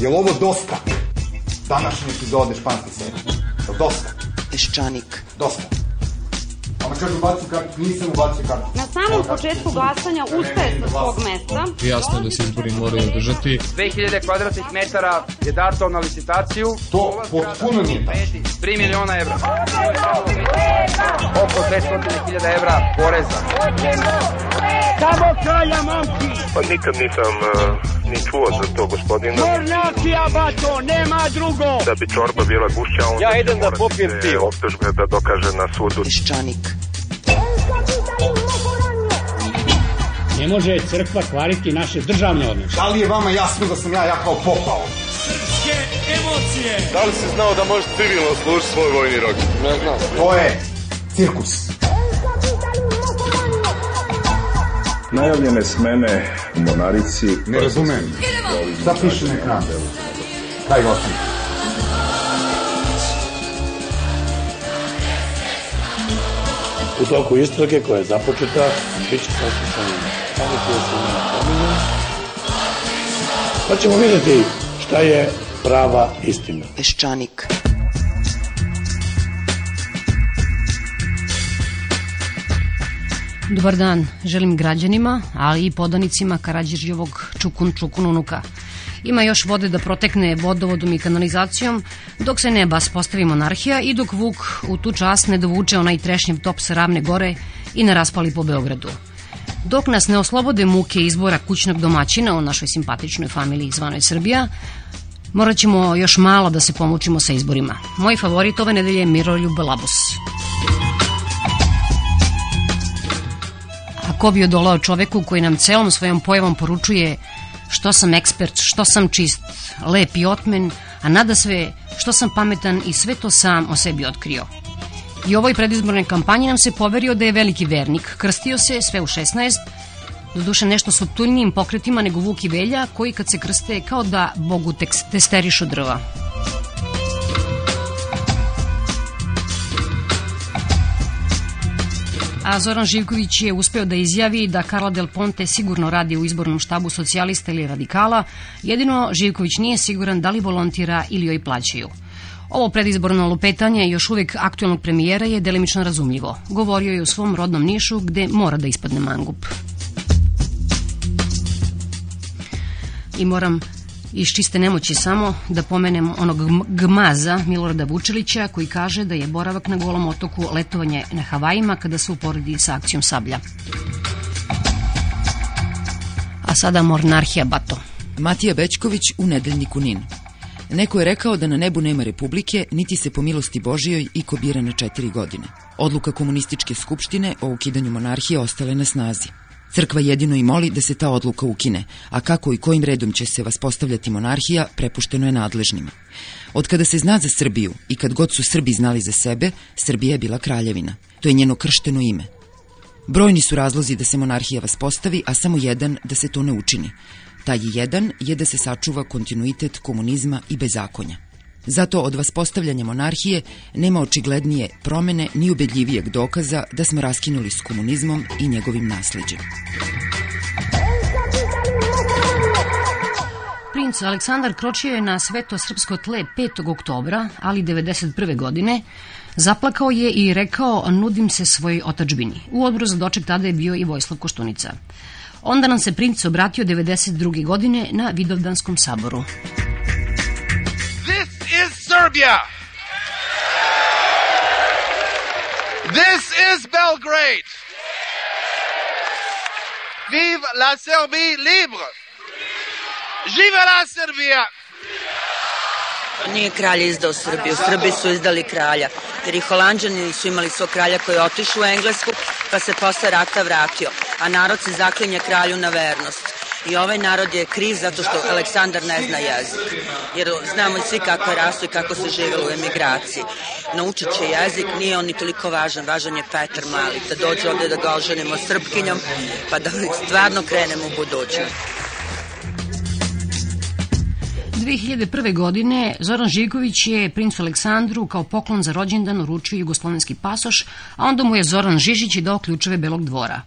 Je li ovo dosta? Današnje epizode španske serije. Je li dosta? Peščanik. Dosta. Ona kaže ubacio kartu, nisam ubacio kartu. Na samom početku glasanja ustaje sa svog mesta. Jasno da se izbori moraju održati. 2000 kvadratnih metara je dato na licitaciju. To potpuno nije tačno. 3 miliona evra. Oko 200.000 evra poreza. Samo kralja momci! Pa nikad nisam uh, ni čuo za to gospodina. Mornjacija, bato, nema drugo! Da bi čorba bila gušća, onda Ja idem da popijem pivo. optužbe da dokaže na sudu. Peščanik. Ne može crkva kvariti naše državne odnose. Da li je vama jasno da sam ja ja kao popao? Da li si znao da možeš civilno služiti svoj vojni rok? Ne znam. To je cirkus. Najavljene smene u Monarici. Ne razumem. Šta piše na ekranu? Daj glasnik. U toku istrage koja je započeta, bit će saslušanje samo koje se ima pominju. Pa ćemo vidjeti šta je prava istina. Peščanik. Dobar dan, želim građanima, ali i podanicima Karadžižjevog Čukun Čukun unuka. Ima još vode da protekne vodovodom i kanalizacijom, dok se ne bas postavi monarhija i dok Vuk u tu čast ne dovuče onaj trešnjev top sa ravne gore i ne raspali po Beogradu. Dok nas ne oslobode muke izbora kućnog domaćina u našoj simpatičnoj familiji zvanoj Srbija, morat ćemo još malo da se pomučimo sa izborima. Moj favorit ove nedelje je Miroljub Labus. A ko bi odolao čoveku koji nam celom svojom pojavom poručuje što sam ekspert, što sam čist, lep i otmen, a nada sve što sam pametan i sve to sam o sebi otkrio. I ovoj predizbornoj kampanji nam se poverio da je veliki vernik, krstio se sve u 16, doduše nešto subtilnijim pokretima nego Vuk i Velja, koji kad se krste kao da Bogu testerišu drva. A Zoran Živković je uspeo da izjavi da Carla Del Ponte sigurno radi u izbornom štabu socijalista ili radikala, jedino Živković nije siguran da li volontira ili joj plaćaju. Ovo predizborno lupetanje još uvek aktualnog premijera je delimično razumljivo. Govorio je u svom rodnom Nišu gde mora da ispadne mangup. I moram iz čiste nemoći samo da pomenem onog gm- gmaza Milorada Vučelića koji kaže da je boravak na golom otoku letovanje na Havajima kada se uporedi sa akcijom Sablja. A sada Mornarhija Bato. Matija Bećković u nedeljniku NIN. Neko je rekao da na nebu nema republike, niti se po milosti Božijoj iko bira na četiri godine. Odluka komunističke skupštine o ukidanju monarhije ostale na snazi. Crkva jedino i moli da se ta odluka ukine, a kako i kojim redom će se vaspostavljati monarhija, prepušteno je nadležnima. Od kada se zna za Srbiju i kad god su Srbi znali za sebe, Srbija je bila kraljevina. To je njeno kršteno ime. Brojni su razlozi da se monarhija vaspostavi, a samo jedan da se to ne učini. Taj jedan je da se sačuva kontinuitet komunizma i bezakonja. Zato od vaspostavljanja monarhije nema očiglednije promene ni ubedljivijeg dokaza da smo raskinuli s komunizmom i njegovim nasleđem. Princ Aleksandar kročio je na sveto srpsko tle 5. oktobra, ali 91. godine, zaplakao je i rekao nudim se svojoj otačbini. U odboru za doček tada je bio i Vojislav Koštunica. Onda nam se princ obratio 92. godine na Vidovdanskom saboru. Serbia. This is Belgrade. Vive la Serbie libre. Žive la Srbija. Nije kralj izdao Srbiju, Srbi su izdali kralja. Jer i Holandžani su imali svog kralja koji je otišao u Englesku, pa se posle rata vratio. A narod se zaklinje kralju na vernost. I ovaj narod je kriv zato što Aleksandar ne zna jezik. Jer znamo i svi kako je rastu i kako se živjelo u emigraciji. Naučit će jezik, nije on ni toliko važan, važan je Petar Mali, da dođe ovde da ga oženimo srpkinjom, pa da stvarno krenemo u budućnost. 2001. godine Zoran Živković je princu Aleksandru kao poklon za rođendan uručio jugoslovenski pasoš, a onda mu je Zoran Žižić dao ključeve Belog dvora.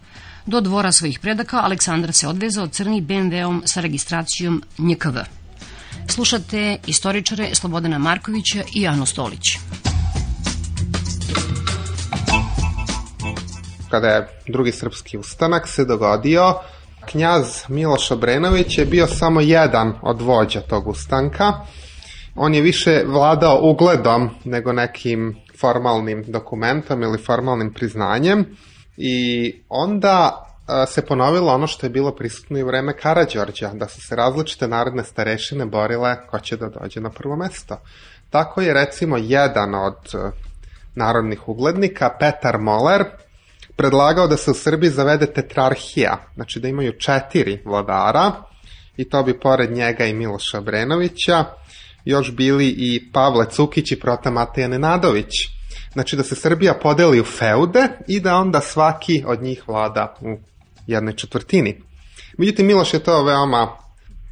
Do dvora svojih predaka Aleksandar se odvezao crni BMW-om sa registracijom NJKV. Slušate istoričare Slobodana Markovića i Anu Stolić. Kada je drugi srpski ustanak se dogodio, knjaz Miloš Obrenović je bio samo jedan od vođa tog ustanka. On je više vladao ugledom nego nekim formalnim dokumentom ili formalnim priznanjem i onda se ponovilo ono što je bilo prisutno i u vreme Karadžorđa, da su se različite narodne starešine borile ko će da dođe na prvo mesto. Tako je recimo jedan od narodnih uglednika, Petar Moler, predlagao da se u Srbiji zavede tetrarhija, znači da imaju četiri vladara, i to bi pored njega i Miloša Brenovića, još bili i Pavle Cukić i Prota Mateja Nenadović. Znači da se Srbija podeli u feude i da onda svaki od njih vlada u jednoj četvrtini. Međutim, Miloš je to veoma,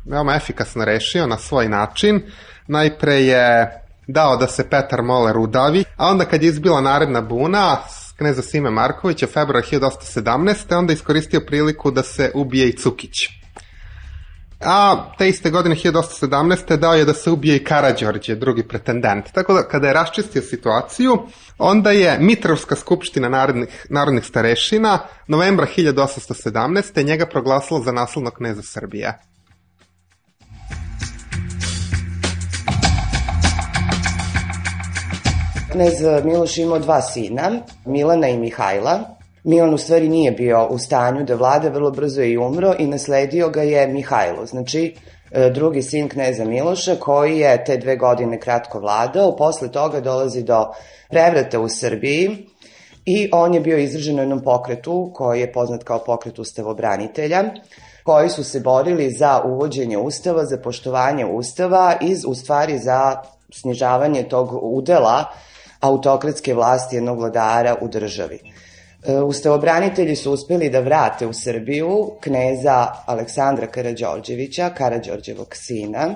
veoma efikasno rešio na svoj način. Najpre je dao da se Petar Moler udavi, a onda kad je izbila naredna buna, kneza Sime Markovića, februar 1817. onda iskoristio priliku da se ubije i Cukić. A te iste godine 1817. dao je da se ubije i Karadžorđe, drugi pretendent. Tako da kada je raščistio situaciju, onda je Mitrovska skupština narodnih, narodnih starešina novembra 1817. njega proglasila za naslovnog kneza Srbije. Knez Miloš imao dva sina, Milana i Mihajla. Milan u stvari nije bio u stanju da vlada, vrlo brzo je i umro i nasledio ga je Mihajlo, znači e, drugi sin kneza Miloša koji je te dve godine kratko vladao, posle toga dolazi do prevrata u Srbiji i on je bio izražen u jednom pokretu koji je poznat kao pokret ustavobranitelja koji su se borili za uvođenje ustava, za poštovanje ustava i u stvari za snižavanje tog udela autokratske vlasti jednog vladara u državi. E, ustavobranitelji su uspeli da vrate u Srbiju kneza Aleksandra Karadžorđevića, Karadžorđevog sina,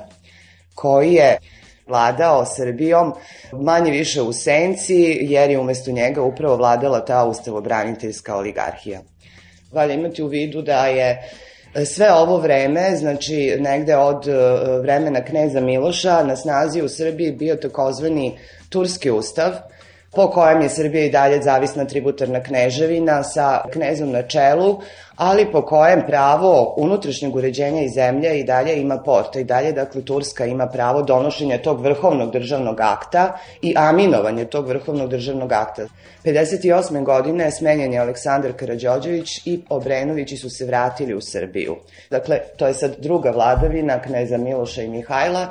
koji je vladao Srbijom manje više u senci, jer je umesto njega upravo vladala ta ustavobraniteljska oligarhija. Valja imati u vidu da je sve ovo vreme, znači negde od e, vremena kneza Miloša, na snazi u Srbiji bio takozvani Turski ustav, po kojem je Srbija i dalje zavisna tributarna kneževina sa knezom na čelu, ali po kojem pravo unutrašnjeg uređenja i zemlje i dalje ima porta i dalje, dakle, Turska ima pravo donošenja tog vrhovnog državnog akta i aminovanje tog vrhovnog državnog akta. 58. godine je smenjen je Aleksandar Karadžođević i Obrenovići su se vratili u Srbiju. Dakle, to je sad druga vladavina kneza Miloša i Mihajla,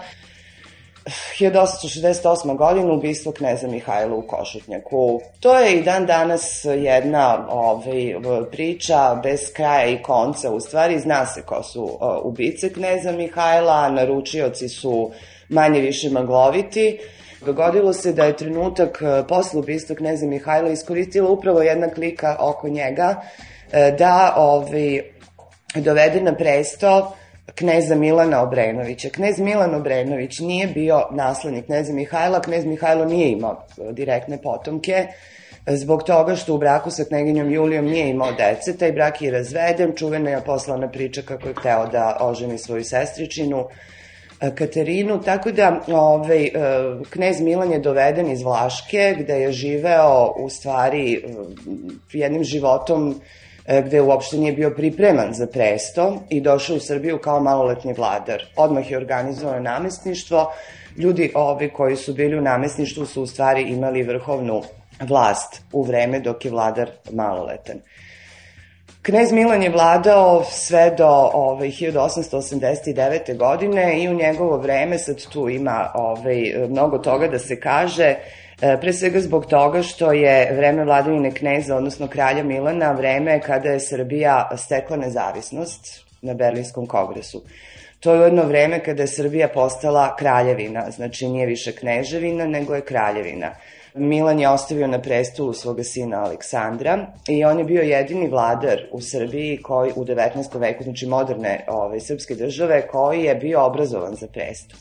1868. godina ubistvo kneza Mihajla u Košutnjaku. To je i dan danas jedna ovaj, priča bez kraja i konca. U stvari zna se ko su ubice kneza Mihajla, naručioci su manje više magloviti. Dogodilo se da je trenutak posle ubistva kneza Mihajla iskoristila upravo jedna klika oko njega e, da ovaj, dovede na presto kneza Milana Obrenovića. Knez Milan Obrenović nije bio naslednik kneza Mihajla, knez Mihajlo nije imao e, direktne potomke, e, zbog toga što u braku sa kneginjom Julijom nije imao dece, taj brak je razveden, čuvena je poslana priča kako je hteo da oženi svoju sestričinu, e, Katerinu, tako da ovaj, knez Milan je doveden iz Vlaške, gde je živeo u stvari jednim životom gde uopšte nije bio pripreman za presto i došao u Srbiju kao maloletni vladar. Odmah je organizovano namestništvo. Ljudi ovi koji su bili u namestništvu su u stvari imali vrhovnu vlast u vreme dok je vladar maloletan. Knez Milan je vladao sve do ovaj, 1889. godine i u njegovo vreme, sad tu ima ovaj, mnogo toga da se kaže, E, pre svega zbog toga što je vreme vladavine kneza, odnosno kralja Milana, vreme kada je Srbija stekla nezavisnost na Berlinskom kongresu. To je jedno vreme kada je Srbija postala kraljevina, znači nije više kneževina, nego je kraljevina. Milan je ostavio na prestolu svoga sina Aleksandra i on je bio jedini vladar u Srbiji koji u 19. veku, znači moderne ove, ovaj, srpske države, koji je bio obrazovan za presto.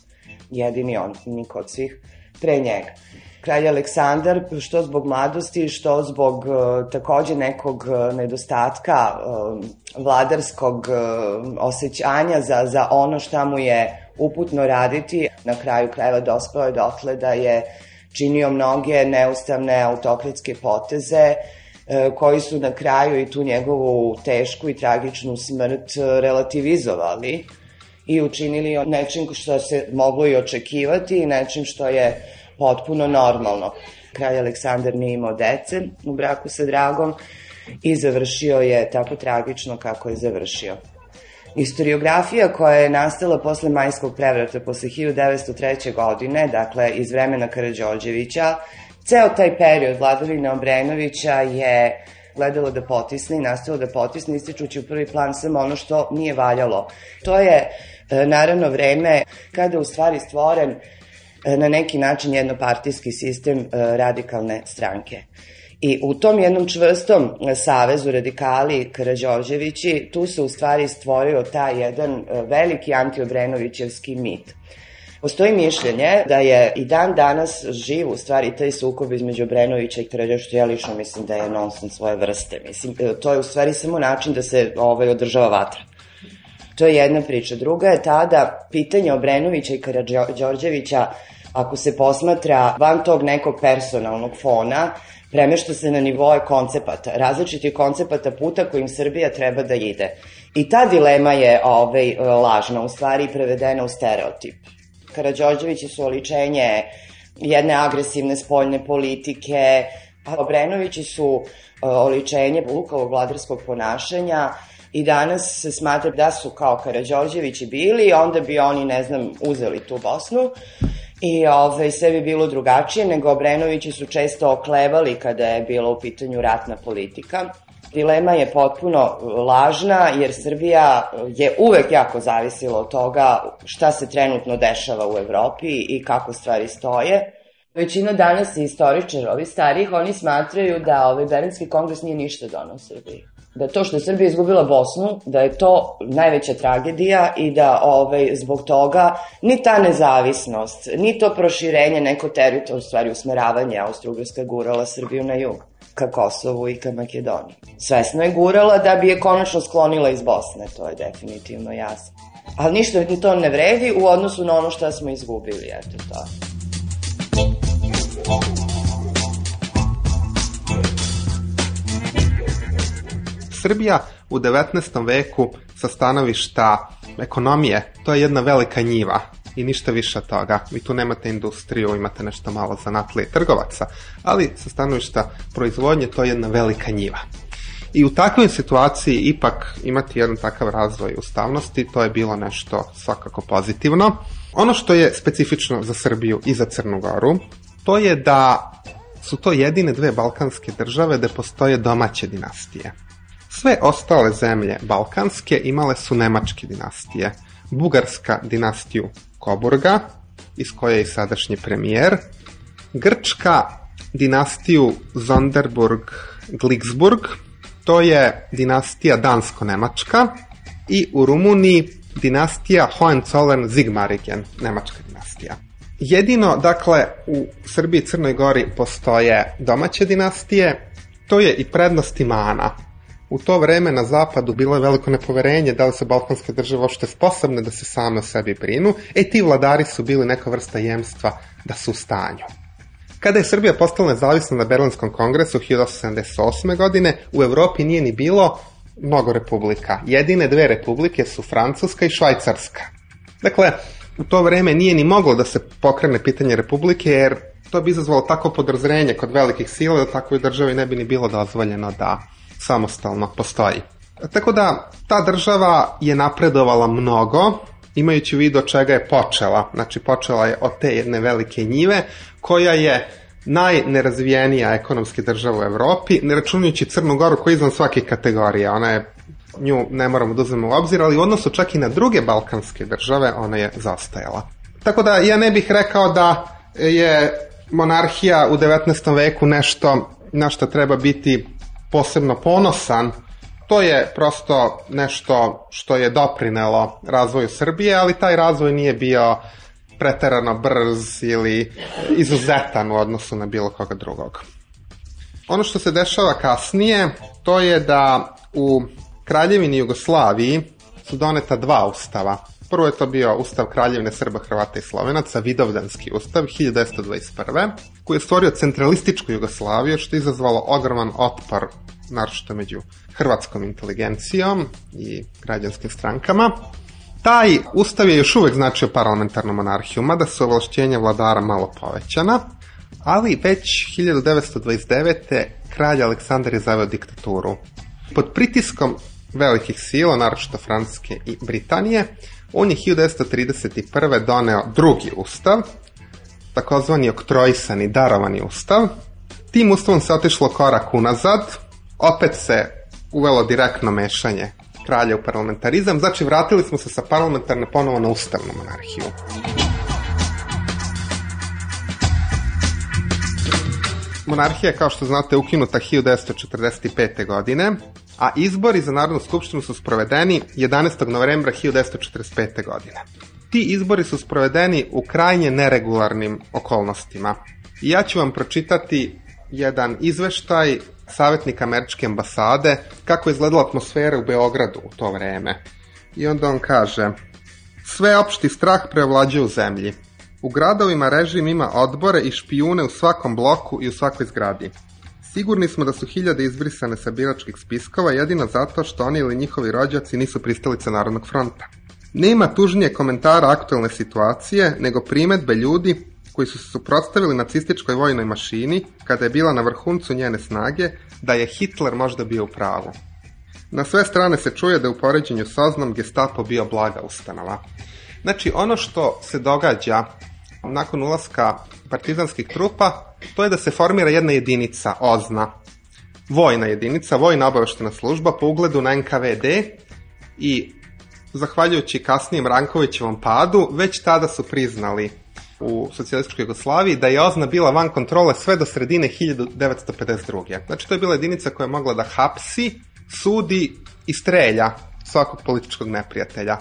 Jedini on, niko od svih pre njega. Kralj Aleksandar, što zbog mladosti, što zbog uh, takođe nekog uh, nedostatka uh, vladarskog osjećanja za, za ono šta mu je uputno raditi, na kraju krajeva dospeo je dotle da je činio mnoge neustavne autokratske poteze, koji su na kraju i tu njegovu tešku i tragičnu smrt relativizovali i učinili nečim što se moglo i očekivati i nečim što je potpuno normalno. Kralj Aleksandar nije imao dece u braku sa Dragom i završio je tako tragično kako je završio. Historiografija koja je nastala posle majskog prevrata, posle 1903. godine, dakle iz vremena Karadžođevića, ceo taj period vladavine Obrenovića je gledalo da potisne i nastavilo da potisne, ističući u prvi plan samo ono što nije valjalo. To je e, naravno vreme kada u stvari stvoren na neki način jednopartijski sistem e, radikalne stranke. I u tom jednom čvrstom savezu radikali Karađorđevići tu se u stvari stvorio taj jedan veliki antiobrenovićevski mit. Postoji mišljenje da je i dan danas živ u stvari taj sukob između Brenovića i Kralja, što ja lično mislim da je nonsens svoje vrste. Mislim, e, to je u stvari samo način da se ovaj, održava vatra. To je jedna priča. Druga je ta da pitanje Obrenovića i Karadžorđevića, ako se posmatra van tog nekog personalnog fona, premešta se na nivoje koncepata, različitih koncepata puta kojim Srbija treba da ide. I ta dilema je ovaj, lažna, u stvari prevedena u stereotip. Karadžođevići su oličenje jedne agresivne spoljne politike, a Obrenovići su e, oličenje lukavog vladarskog ponašanja i danas se smatra da su kao Karadžođevići bili, onda bi oni, ne znam, uzeli tu Bosnu i ove, sve bi bilo drugačije, nego Obrenovići su često oklevali kada je bila u pitanju ratna politika dilema je potpuno lažna, jer Srbija je uvek jako zavisila od toga šta se trenutno dešava u Evropi i kako stvari stoje. Većina danas istoričara, ovi starih, oni smatraju da ovaj Berenski kongres nije ništa donao Srbiji. Da to što je Srbija izgubila Bosnu, da je to najveća tragedija i da ovaj, zbog toga ni ta nezavisnost, ni to proširenje, neko teritor, stvari usmeravanje Austro-Ugrska gurala Srbiju na jug ka Kosovu i ka Makedoniji. Svesno je gurala da bi je konačno sklonila iz Bosne, to je definitivno jasno. Ali ništa ni to ne vredi u odnosu na ono što smo izgubili, eto to. Srbija u 19. veku sa stanovišta ekonomije, to je jedna velika njiva i ništa više od toga. Vi tu nemate industriju, imate nešto malo zanatlije trgovaca, ali sa stanovišta proizvodnje to je jedna velika njiva. I u takvoj situaciji ipak imati jedan takav razvoj ustavnosti, to je bilo nešto svakako pozitivno. Ono što je specifično za Srbiju i za Crnu Goru, to je da su to jedine dve balkanske države da postoje domaće dinastije. Sve ostale zemlje balkanske imale su nemačke dinastije. Bugarska dinastiju Koburga, iz koje je i sadašnji premijer, Grčka dinastiju Zonderburg-Glicksburg, to je dinastija Dansko-Nemačka, i u Rumuniji dinastija Hohenzollern-Sigmaringen, nemačka dinastija. Jedino, dakle, u Srbiji i Crnoj Gori postoje domaće dinastije, to je i prednost i mana. U to vreme na zapadu bilo je veliko nepoverenje da li su balkanske države uopšte sposobne da se same o sebi brinu, e ti vladari su bili neka vrsta jemstva da su u stanju. Kada je Srbija postala nezavisna na Berlinskom kongresu 1878. godine, u Evropi nije ni bilo mnogo republika. Jedine dve republike su Francuska i Švajcarska. Dakle, u to vreme nije ni moglo da se pokrene pitanje republike, jer to bi izazvalo tako podrazrenje kod velikih sila da takvoj državi ne bi ni bilo dozvoljeno da samostalno postoji. Tako da ta država je napredovala mnogo, imajući u vidu od čega je počela. Znači počela je od te jedne velike njive koja je najnerazvijenija ekonomska država u Evropi, ne računajući Crnu Goru koja je izvan svake kategorije. Ona je nju ne moramo da uzmemo u obzir, ali u odnosu čak i na druge balkanske države ona je zastajala. Tako da ja ne bih rekao da je monarhija u 19. veku nešto na što treba biti posebno ponosan, to je prosto nešto što je doprinelo razvoju Srbije, ali taj razvoj nije bio preterano brz ili izuzetan u odnosu na bilo koga drugog. Ono što se dešava kasnije, to je da u Kraljevini Jugoslaviji su doneta dva ustava. Prvo je to bio Ustav Kraljevine Srba, Hrvata i Slovenaca, Vidovdanski ustav 1921. koji je stvorio centralističku Jugoslaviju što je izazvalo ogroman otpor naročito među hrvatskom inteligencijom i građanskim strankama. Taj ustav je još uvek značio parlamentarnu monarhiju, mada su ovlašćenja vladara malo povećana, ali već 1929. kralj Aleksandar je zaveo diktaturu. Pod pritiskom velikih sila, naročito Francuske i Britanije, on je 1931. doneo drugi ustav, takozvani oktrojisani darovani ustav. Tim ustavom se otišlo korak unazad, opet se uvelo direktno mešanje kralja u parlamentarizam, znači vratili smo se sa parlamentarne ponovo na ustavnu monarhiju. Monarhija je, kao što znate, ukinuta 1945. godine, a izbori za Narodnu skupštinu su sprovedeni 11. novembra 1945. godine. Ti izbori su sprovedeni u krajnje neregularnim okolnostima. I ja ću vam pročitati jedan izveštaj savjetnika američke ambasade kako je izgledala atmosfera u Beogradu u to vreme. I onda on kaže Sve opšti strah preovlađuje u zemlji. U gradovima režim ima odbore i špijune u svakom bloku i u svakoj zgradi. Sigurni smo da su hiljade izbrisane sa biračkih spiskova jedino zato što oni ili njihovi rođaci nisu pristalice Narodnog fronta. Nema tužnije komentara aktualne situacije nego primetbe ljudi koji su se suprotstavili nacističkoj vojnoj mašini kada je bila na vrhuncu njene snage da je Hitler možda bio u pravu. Na sve strane se čuje da je u poređenju s Oznom gestapo bio blaga ustanova. Znači, ono što se događa nakon ulaska partizanskih trupa, to je da se formira jedna jedinica, OZNA, vojna jedinica, vojna obaveštena služba po ugledu na NKVD i zahvaljujući kasnijem Rankovićevom padu, već tada su priznali u socijalističkoj Jugoslaviji da je OZNA bila van kontrole sve do sredine 1952. Znači to je bila jedinica koja je mogla da hapsi, sudi i strelja svakog političkog neprijatelja.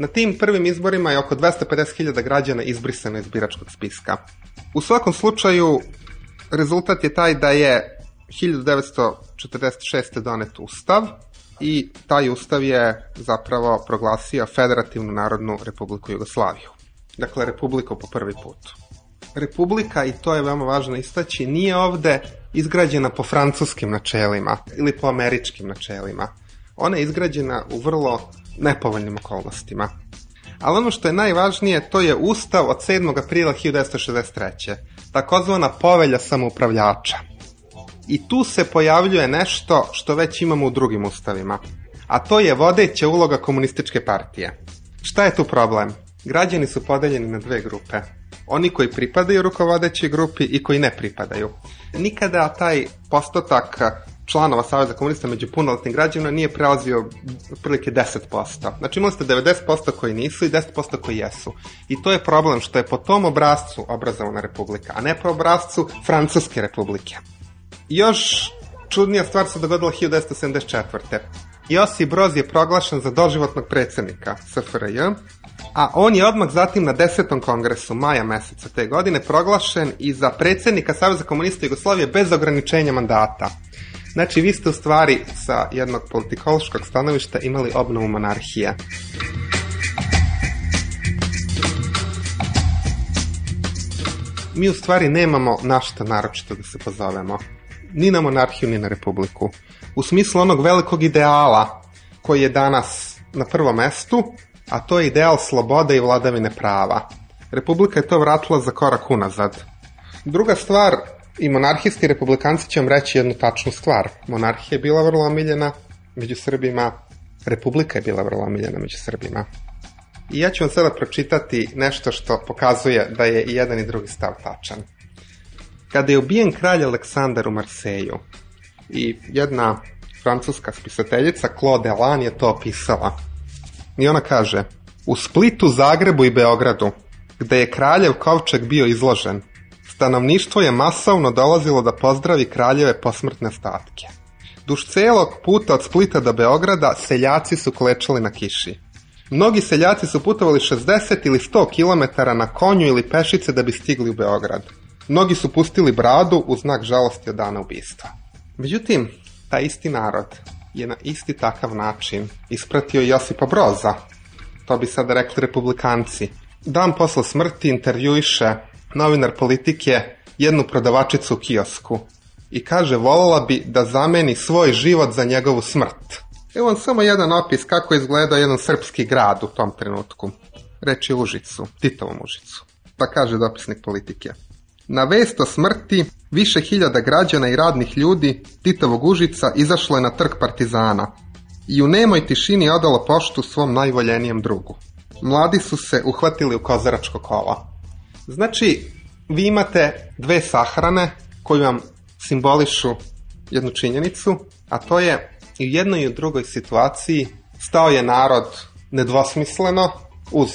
Na tim prvim izborima je oko 250.000 građana izbrisano iz biračkog spiska. U svakom slučaju, rezultat je taj da je 1946. donet ustav i taj ustav je zapravo proglasio Federativnu narodnu republiku Jugoslaviju. Dakle, republika po prvi put. Republika, i to je veoma važno istaći, nije ovde izgrađena po francuskim načelima ili po američkim načelima. Ona je izgrađena u vrlo nepovoljnim okolnostima. Ali ono što je najvažnije, to je ustav od 7. aprila 1963. Takozvana povelja samoupravljača. I tu se pojavljuje nešto što već imamo u drugim ustavima. A to je vodeća uloga komunističke partije. Šta je tu problem? Građani su podeljeni na dve grupe. Oni koji pripadaju rukovodećoj grupi i koji ne pripadaju. Nikada taj postotak članova Saveza komunista među punoletnim građanima nije prelazio otprilike 10%. Znači imali ste 90% koji nisu i 10% koji jesu. I to je problem što je po tom obrazcu obrazovana republika, a ne po obrazcu Francuske republike. Još čudnija stvar se dogodila 1974. Josip Broz je proglašen za doživotnog predsednika SFRJ, a on je odmah zatim na 10. kongresu maja meseca te godine proglašen i za predsednika Saveza komunista Jugoslavije bez ograničenja mandata. Znači, vi ste u stvari sa jednog politikološkog stanovišta imali obnovu monarhije. Mi u stvari nemamo našta naročito da se pozovemo. Ni na monarhiju, ni na republiku. U smislu onog velikog ideala koji je danas na prvom mestu, a to je ideal slobode i vladavine prava. Republika je to vratila za korak unazad. Druga stvar, i monarhijski republikanci će vam reći jednu tačnu stvar. Monarhija je bila vrlo omiljena među Srbima, republika je bila vrlo omiljena među Srbima. I ja ću vam sada pročitati nešto što pokazuje da je i jedan i drugi stav tačan. Kada je ubijen kralj Aleksandar u Marseju i jedna francuska spisateljica Claude Elan je to opisala. I ona kaže, u Splitu, Zagrebu i Beogradu, gde je kraljev kovčeg bio izložen, stanovništvo je masovno dolazilo da pozdravi kraljeve posmrtne statke. Duž celog puta od Splita do Beograda seljaci su klečali na kiši. Mnogi seljaci su putovali 60 ili 100 km na konju ili pešice da bi stigli u Beograd. Mnogi su pustili bradu u znak žalosti od dana ubistva. Međutim, taj isti narod je na isti takav način ispratio Josipa Broza. To bi sada rekli republikanci. Dan posle smrti intervjuiše novinar politike jednu prodavačicu u kiosku i kaže volela bi da zameni svoj život za njegovu smrt. Evo vam samo jedan opis kako je izgledao jedan srpski grad u tom trenutku. Reči Užicu, Titovom Užicu. Pa kaže dopisnik politike. Na vest o smrti više hiljada građana i radnih ljudi Titovog Užica izašlo je na trg Partizana i u nemoj tišini odalo poštu svom najvoljenijem drugu. Mladi su se uhvatili u kozaračko kola. Znači, vi imate dve sahrane koji vam simbolišu jednu činjenicu, a to je i u jednoj i u drugoj situaciji stao je narod nedvosmisleno uz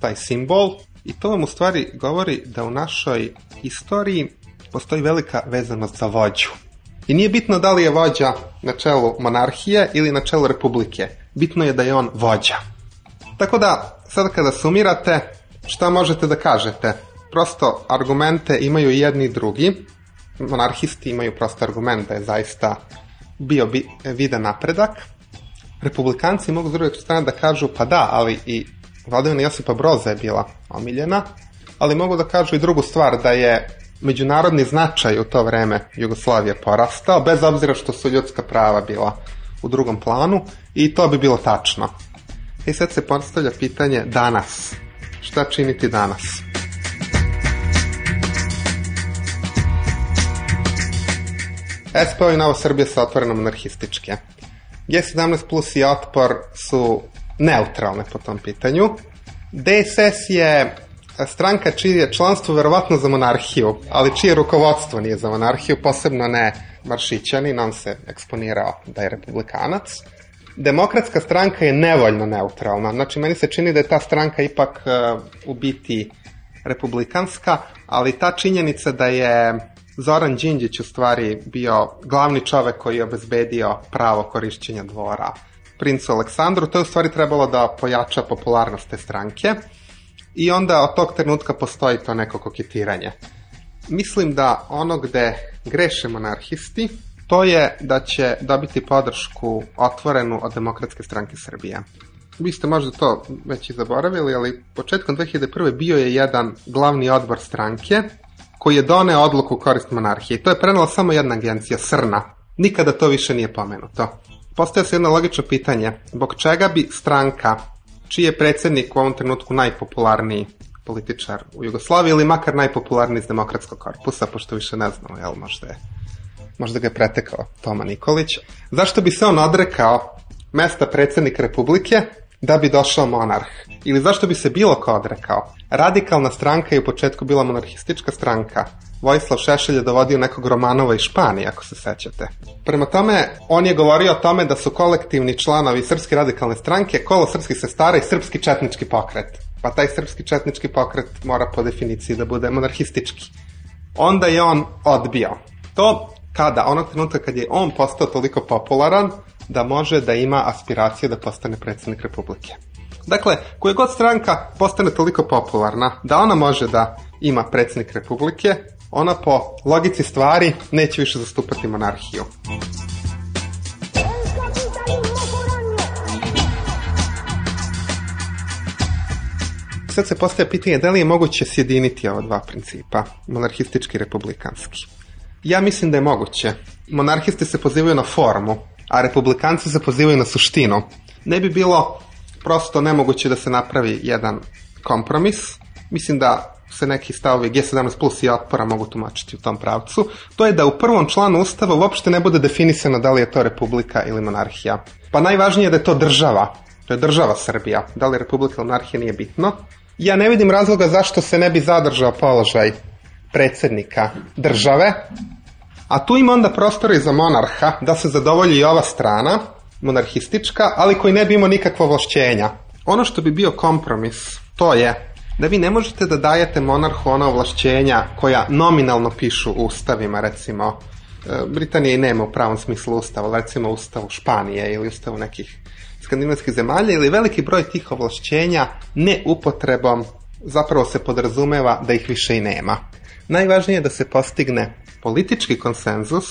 taj simbol i to vam u stvari govori da u našoj istoriji postoji velika vezanost za vođu. I nije bitno da li je vođa na čelu monarhije ili na čelu republike. Bitno je da je on vođa. Tako da, sada kada sumirate, šta možete da kažete? Prosto argumente imaju jedni i drugi. Monarhisti imaju prosto argument da je zaista bio bi, vidan napredak. Republikanci mogu s druge strane da kažu pa da, ali i vladavina Josipa Broza je bila omiljena, ali mogu da kažu i drugu stvar, da je međunarodni značaj u to vreme Jugoslavije porastao, bez obzira što su ljudska prava bila u drugom planu i to bi bilo tačno. I sad se postavlja pitanje danas. Šta činiti danas? SPO i Novo Srbije su otvoreno monarhističke. G17 plus i Otpor su neutralne po tom pitanju. DSS je stranka čije je članstvo verovatno za monarhiju, ali čije rukovodstvo nije za monarhiju, posebno ne Maršićanin, on se eksponirao da je republikanac. Demokratska stranka je nevoljno neutralna, znači meni se čini da je ta stranka ipak uh, u biti republikanska, ali ta činjenica da je Zoran Đinđić u stvari bio glavni čovek koji je obezbedio pravo korišćenja dvora princu Aleksandru, to je u stvari trebalo da pojača popularnost te stranke i onda od tog trenutka postoji to neko koketiranje. Mislim da ono gde greše monarhisti, to je da će dobiti podršku otvorenu od Demokratske stranke Srbije. Vi ste možda to već i zaboravili, ali početkom 2001. bio je jedan glavni odbor stranke koji je doneo odluku korist monarhije. To je prenala samo jedna agencija, Srna. Nikada to više nije pomenuto. Postoje se jedno logično pitanje. Zbog čega bi stranka, čiji je predsednik u ovom trenutku najpopularniji političar u Jugoslaviji ili makar najpopularniji iz demokratskog korpusa, pošto više ne znamo, jel možda je možda ga je pretekao Toma Nikolić. Zašto bi se on odrekao mesta predsednika Republike da bi došao monarh? Ili zašto bi se bilo ko odrekao? Radikalna stranka je u početku bila monarhistička stranka. Vojislav Šešelj je dovodio nekog Romanova iz Španije, ako se sećate. Prema tome, on je govorio o tome da su kolektivni članovi Srpske radikalne stranke kolo srpskih sestara i srpski četnički pokret. Pa taj srpski četnički pokret mora po definiciji da bude monarhistički. Onda je on odbio. To kada, onog trenutka kad je on postao toliko popularan da može da ima aspiracije da postane predsednik Republike. Dakle, koja god stranka postane toliko popularna da ona može da ima predsednik Republike, ona po logici stvari neće više zastupati monarhiju. Sad se postaje pitanje da li je moguće sjediniti ova dva principa, monarhistički i republikanski. Ja mislim da je moguće. Monarhisti se pozivaju na formu, a republikanci se pozivaju na suštinu. Ne bi bilo prosto nemoguće da se napravi jedan kompromis. Mislim da se neki stavovi G17 plus i otpora mogu tumačiti u tom pravcu, to je da u prvom članu Ustava uopšte ne bude definisano da li je to republika ili monarhija. Pa najvažnije je da je to država, to je država Srbija, da li je republika ili monarhija nije bitno. Ja ne vidim razloga zašto se ne bi zadržao položaj predsednika države, a tu ima onda prostora i za monarha da se zadovolji i ova strana, monarhistička, ali koji ne bi imao nikakva ovlašćenja. Ono što bi bio kompromis, to je da vi ne možete da dajete monarhu ona ovlašćenja koja nominalno pišu u ustavima, recimo Britanija i nema u pravom smislu ustava, recimo ustavu Španije ili ustavu nekih skandinavskih zemalja ili veliki broj tih ovlašćenja ne upotrebom zapravo se podrazumeva da ih više i nema. Najvažnije je da se postigne politički konsenzus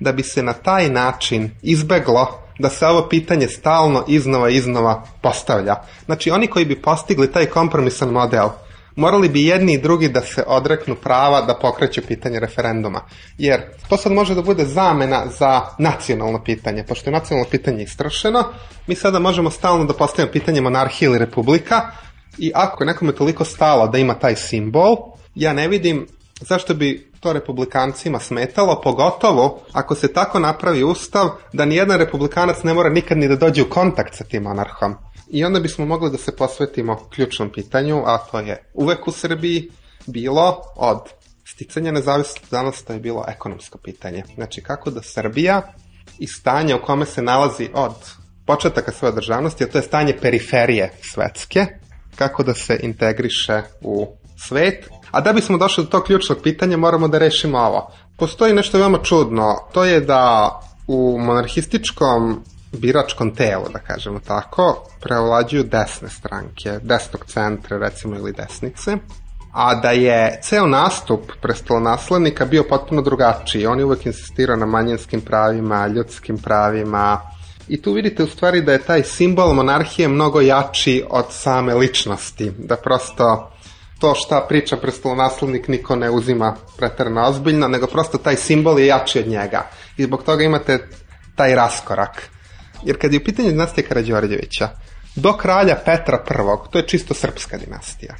da bi se na taj način izbeglo da se ovo pitanje stalno iznova iznova postavlja. Znači oni koji bi postigli taj kompromisan model morali bi jedni i drugi da se odreknu prava da pokreću pitanje referenduma. Jer to sad može da bude zamena za nacionalno pitanje. Pošto je nacionalno pitanje istrašeno, mi sada možemo stalno da postavimo pitanje monarhije ili republika i ako je nekome toliko stalo da ima taj simbol, ja ne vidim zašto bi to republikancima smetalo, pogotovo ako se tako napravi ustav da nijedan republikanac ne mora nikad ni da dođe u kontakt sa tim monarhom. I onda bismo mogli da se posvetimo ključnom pitanju, a to je uvek u Srbiji bilo od sticanja nezavisnosti danas to je bilo ekonomsko pitanje. Znači kako da Srbija i stanje u kome se nalazi od početaka svoje državnosti, a to je stanje periferije svetske, kako da se integriše u svet. A da bismo došli do tog ključnog pitanja, moramo da rešimo ovo. Postoji nešto veoma čudno, to je da u monarhističkom biračkom telu, da kažemo tako, preovlađuju desne stranke, desnog centra recimo ili desnice, a da je ceo nastup prestolonaslednika bio potpuno drugačiji. On je uvek insistirao na manjinskim pravima, ljudskim pravima, I tu vidite u stvari da je taj simbol monarhije mnogo jači od same ličnosti, da prosto to šta priča prestolonaslednik niko ne uzima pretarno ozbiljno, nego prosto taj simbol je jači od njega. I zbog toga imate taj raskorak. Jer kad je u pitanju dinastije Karadžorđevića, do kralja Petra I, to je čisto srpska dinastija.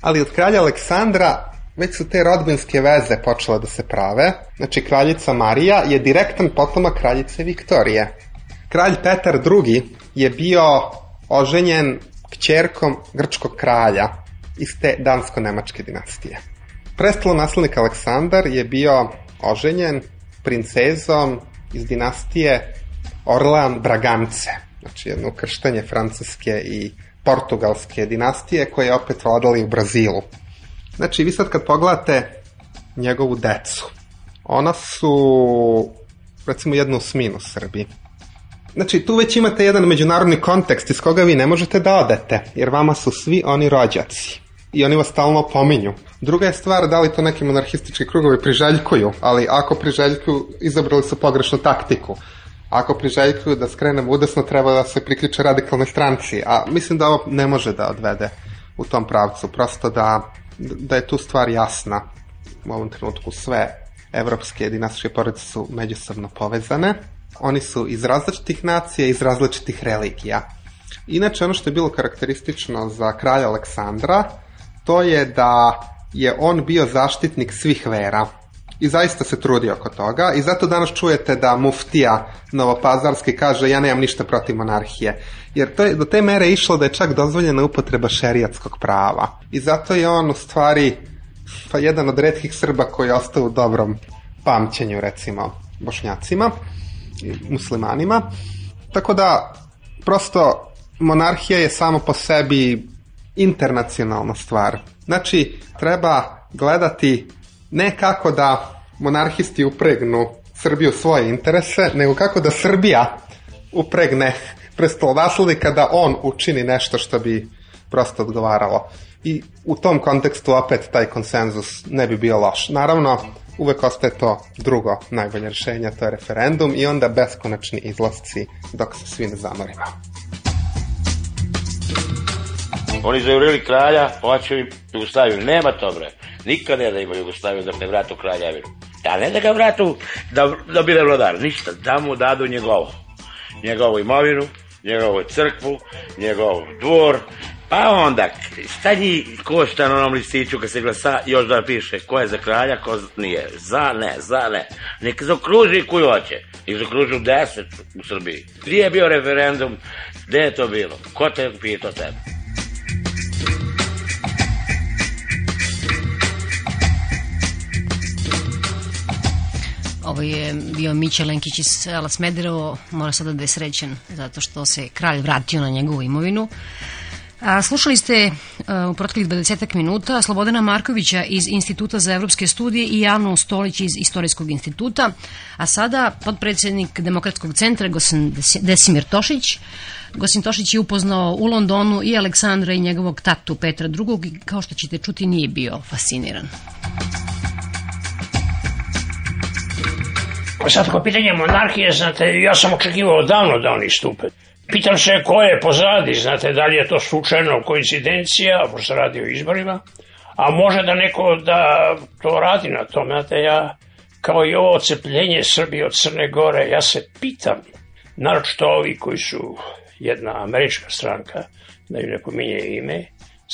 Ali od kralja Aleksandra već su te rodbinske veze počele da se prave. Znači, kraljica Marija je direktan potomak kraljice Viktorije. Kralj Petar II je bio oženjen kćerkom grčkog kralja iz te dansko-nemačke dinastije. Prestalo naslednik Aleksandar je bio oženjen princezom iz dinastije Orlean Bragance, znači jedno ukrštanje francuske i portugalske dinastije koje je opet vladali u Brazilu. Znači, vi sad kad pogledate njegovu decu, ona su recimo jednu osminu Srbiji. Znači, tu već imate jedan međunarodni kontekst iz koga vi ne možete da odete, jer vama su svi oni rođaci. I oni vas stalno pominju. Druga je stvar da li to neki monarhistički krugovi priželjkuju, ali ako priželjkuju, izabrali su pogrešnu taktiku. Ako priželjkuju da skrenemo udesno, treba da se priključe radikalnoj stranci, a mislim da ovo ne može da odvede u tom pravcu. Prosto da, da je tu stvar jasna. U ovom trenutku sve evropske dinastičke porodice su međusobno povezane Oni su iz različitih nacija, iz različitih religija. Inače, ono što je bilo karakteristično za kralja Aleksandra, to je da je on bio zaštitnik svih vera. I zaista se trudi oko toga. I zato danas čujete da muftija Novopazarski kaže ja nemam ništa protiv monarhije. Jer to je, do te mere išlo da je čak dozvoljena upotreba šerijatskog prava. I zato je on u stvari pa jedan od redkih Srba koji je ostao u dobrom pamćenju recimo bošnjacima muslimanima. Tako da, prosto, monarhija je samo po sebi internacionalna stvar. Znači, treba gledati ne kako da monarhisti upregnu Srbiju svoje interese, nego kako da Srbija upregne prestolonaslednika da on učini nešto što bi prosto odgovaralo. I u tom kontekstu opet taj konsenzus ne bi bio loš. Naravno, uvek ostaje to drugo najbolje rešenje, to je referendum i onda beskonačni izlasci dok se svi ne zamorimo. Oni zaurili kralja, hoće im Jugoslaviju. Nema to, bre. Nikad ne da ima Jugoslaviju dok ne vratu kraljevinu. Da ne da ga vratu da, da bude vladar. Ništa. Da mu dadu njegovo. Njegovu imovinu, njegovu crkvu, njegov dvor, Pa onda, šta njih košta na onom listiću kad se glasa, još da piše ko je za kralja, ko nije. Za, ne, za, ne. Nek zakruži koju hoće. I zakružu deset u Srbiji. Gdje je bio referendum? Gde je to bilo? Ko te pitao tebe? Ovo je bio Mića Lenkić iz sela mora sada da je srećen zato što se kralj vratio na njegovu imovinu. A, slušali ste a, u proteklih 20 minuta Slobodana Markovića iz Instituta za evropske studije i Javnu Stolić iz Istorijskog instituta, a sada podpredsednik Demokratskog centra Gosen Desimir Tošić. Gosin Tošić je upoznao u Londonu i Aleksandra i njegovog tatu Petra II. i kao što ćete čuti nije bio fasciniran. Sad, ako pitanje monarhije, znate, ja sam očekivao davno da oni stupe. Pitam se ko je pozadi, znate, da li je to slučajno koincidencija, ako se radi o izborima, a može da neko da to radi na tome, znate, ja, kao i ovo ocepljenje Srbije od Crne Gore, ja se pitam, naročito ovi koji su jedna američka stranka, da im ne pominje ime,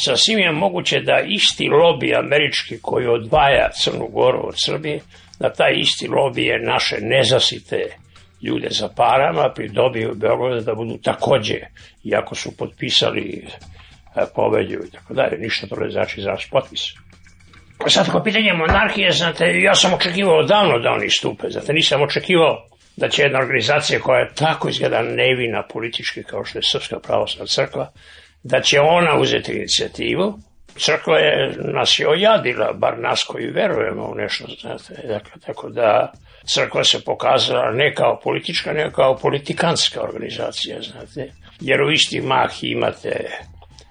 sasvim je moguće da isti lobby američki koji odvaja Crnu Goru od Srbije, da taj isti lobby je naše nezasite ljude za parama pridobiju Beograda da budu takođe, iako su potpisali e, povelju i tako dalje, ništa to ne znači za potpis. Sad, ako pitanje monarhije, znate, ja sam očekivao davno da oni stupe, znate, nisam očekivao da će jedna organizacija koja je tako izgleda nevina politički kao što je Srpska pravoslavna crkva, da će ona uzeti inicijativu. Crkva je nas je ojadila, bar nas koji verujemo u nešto, znate, dakle, tako da crkva se pokazala ne kao politička, nego kao politikanska organizacija, znate. Jer u isti mah imate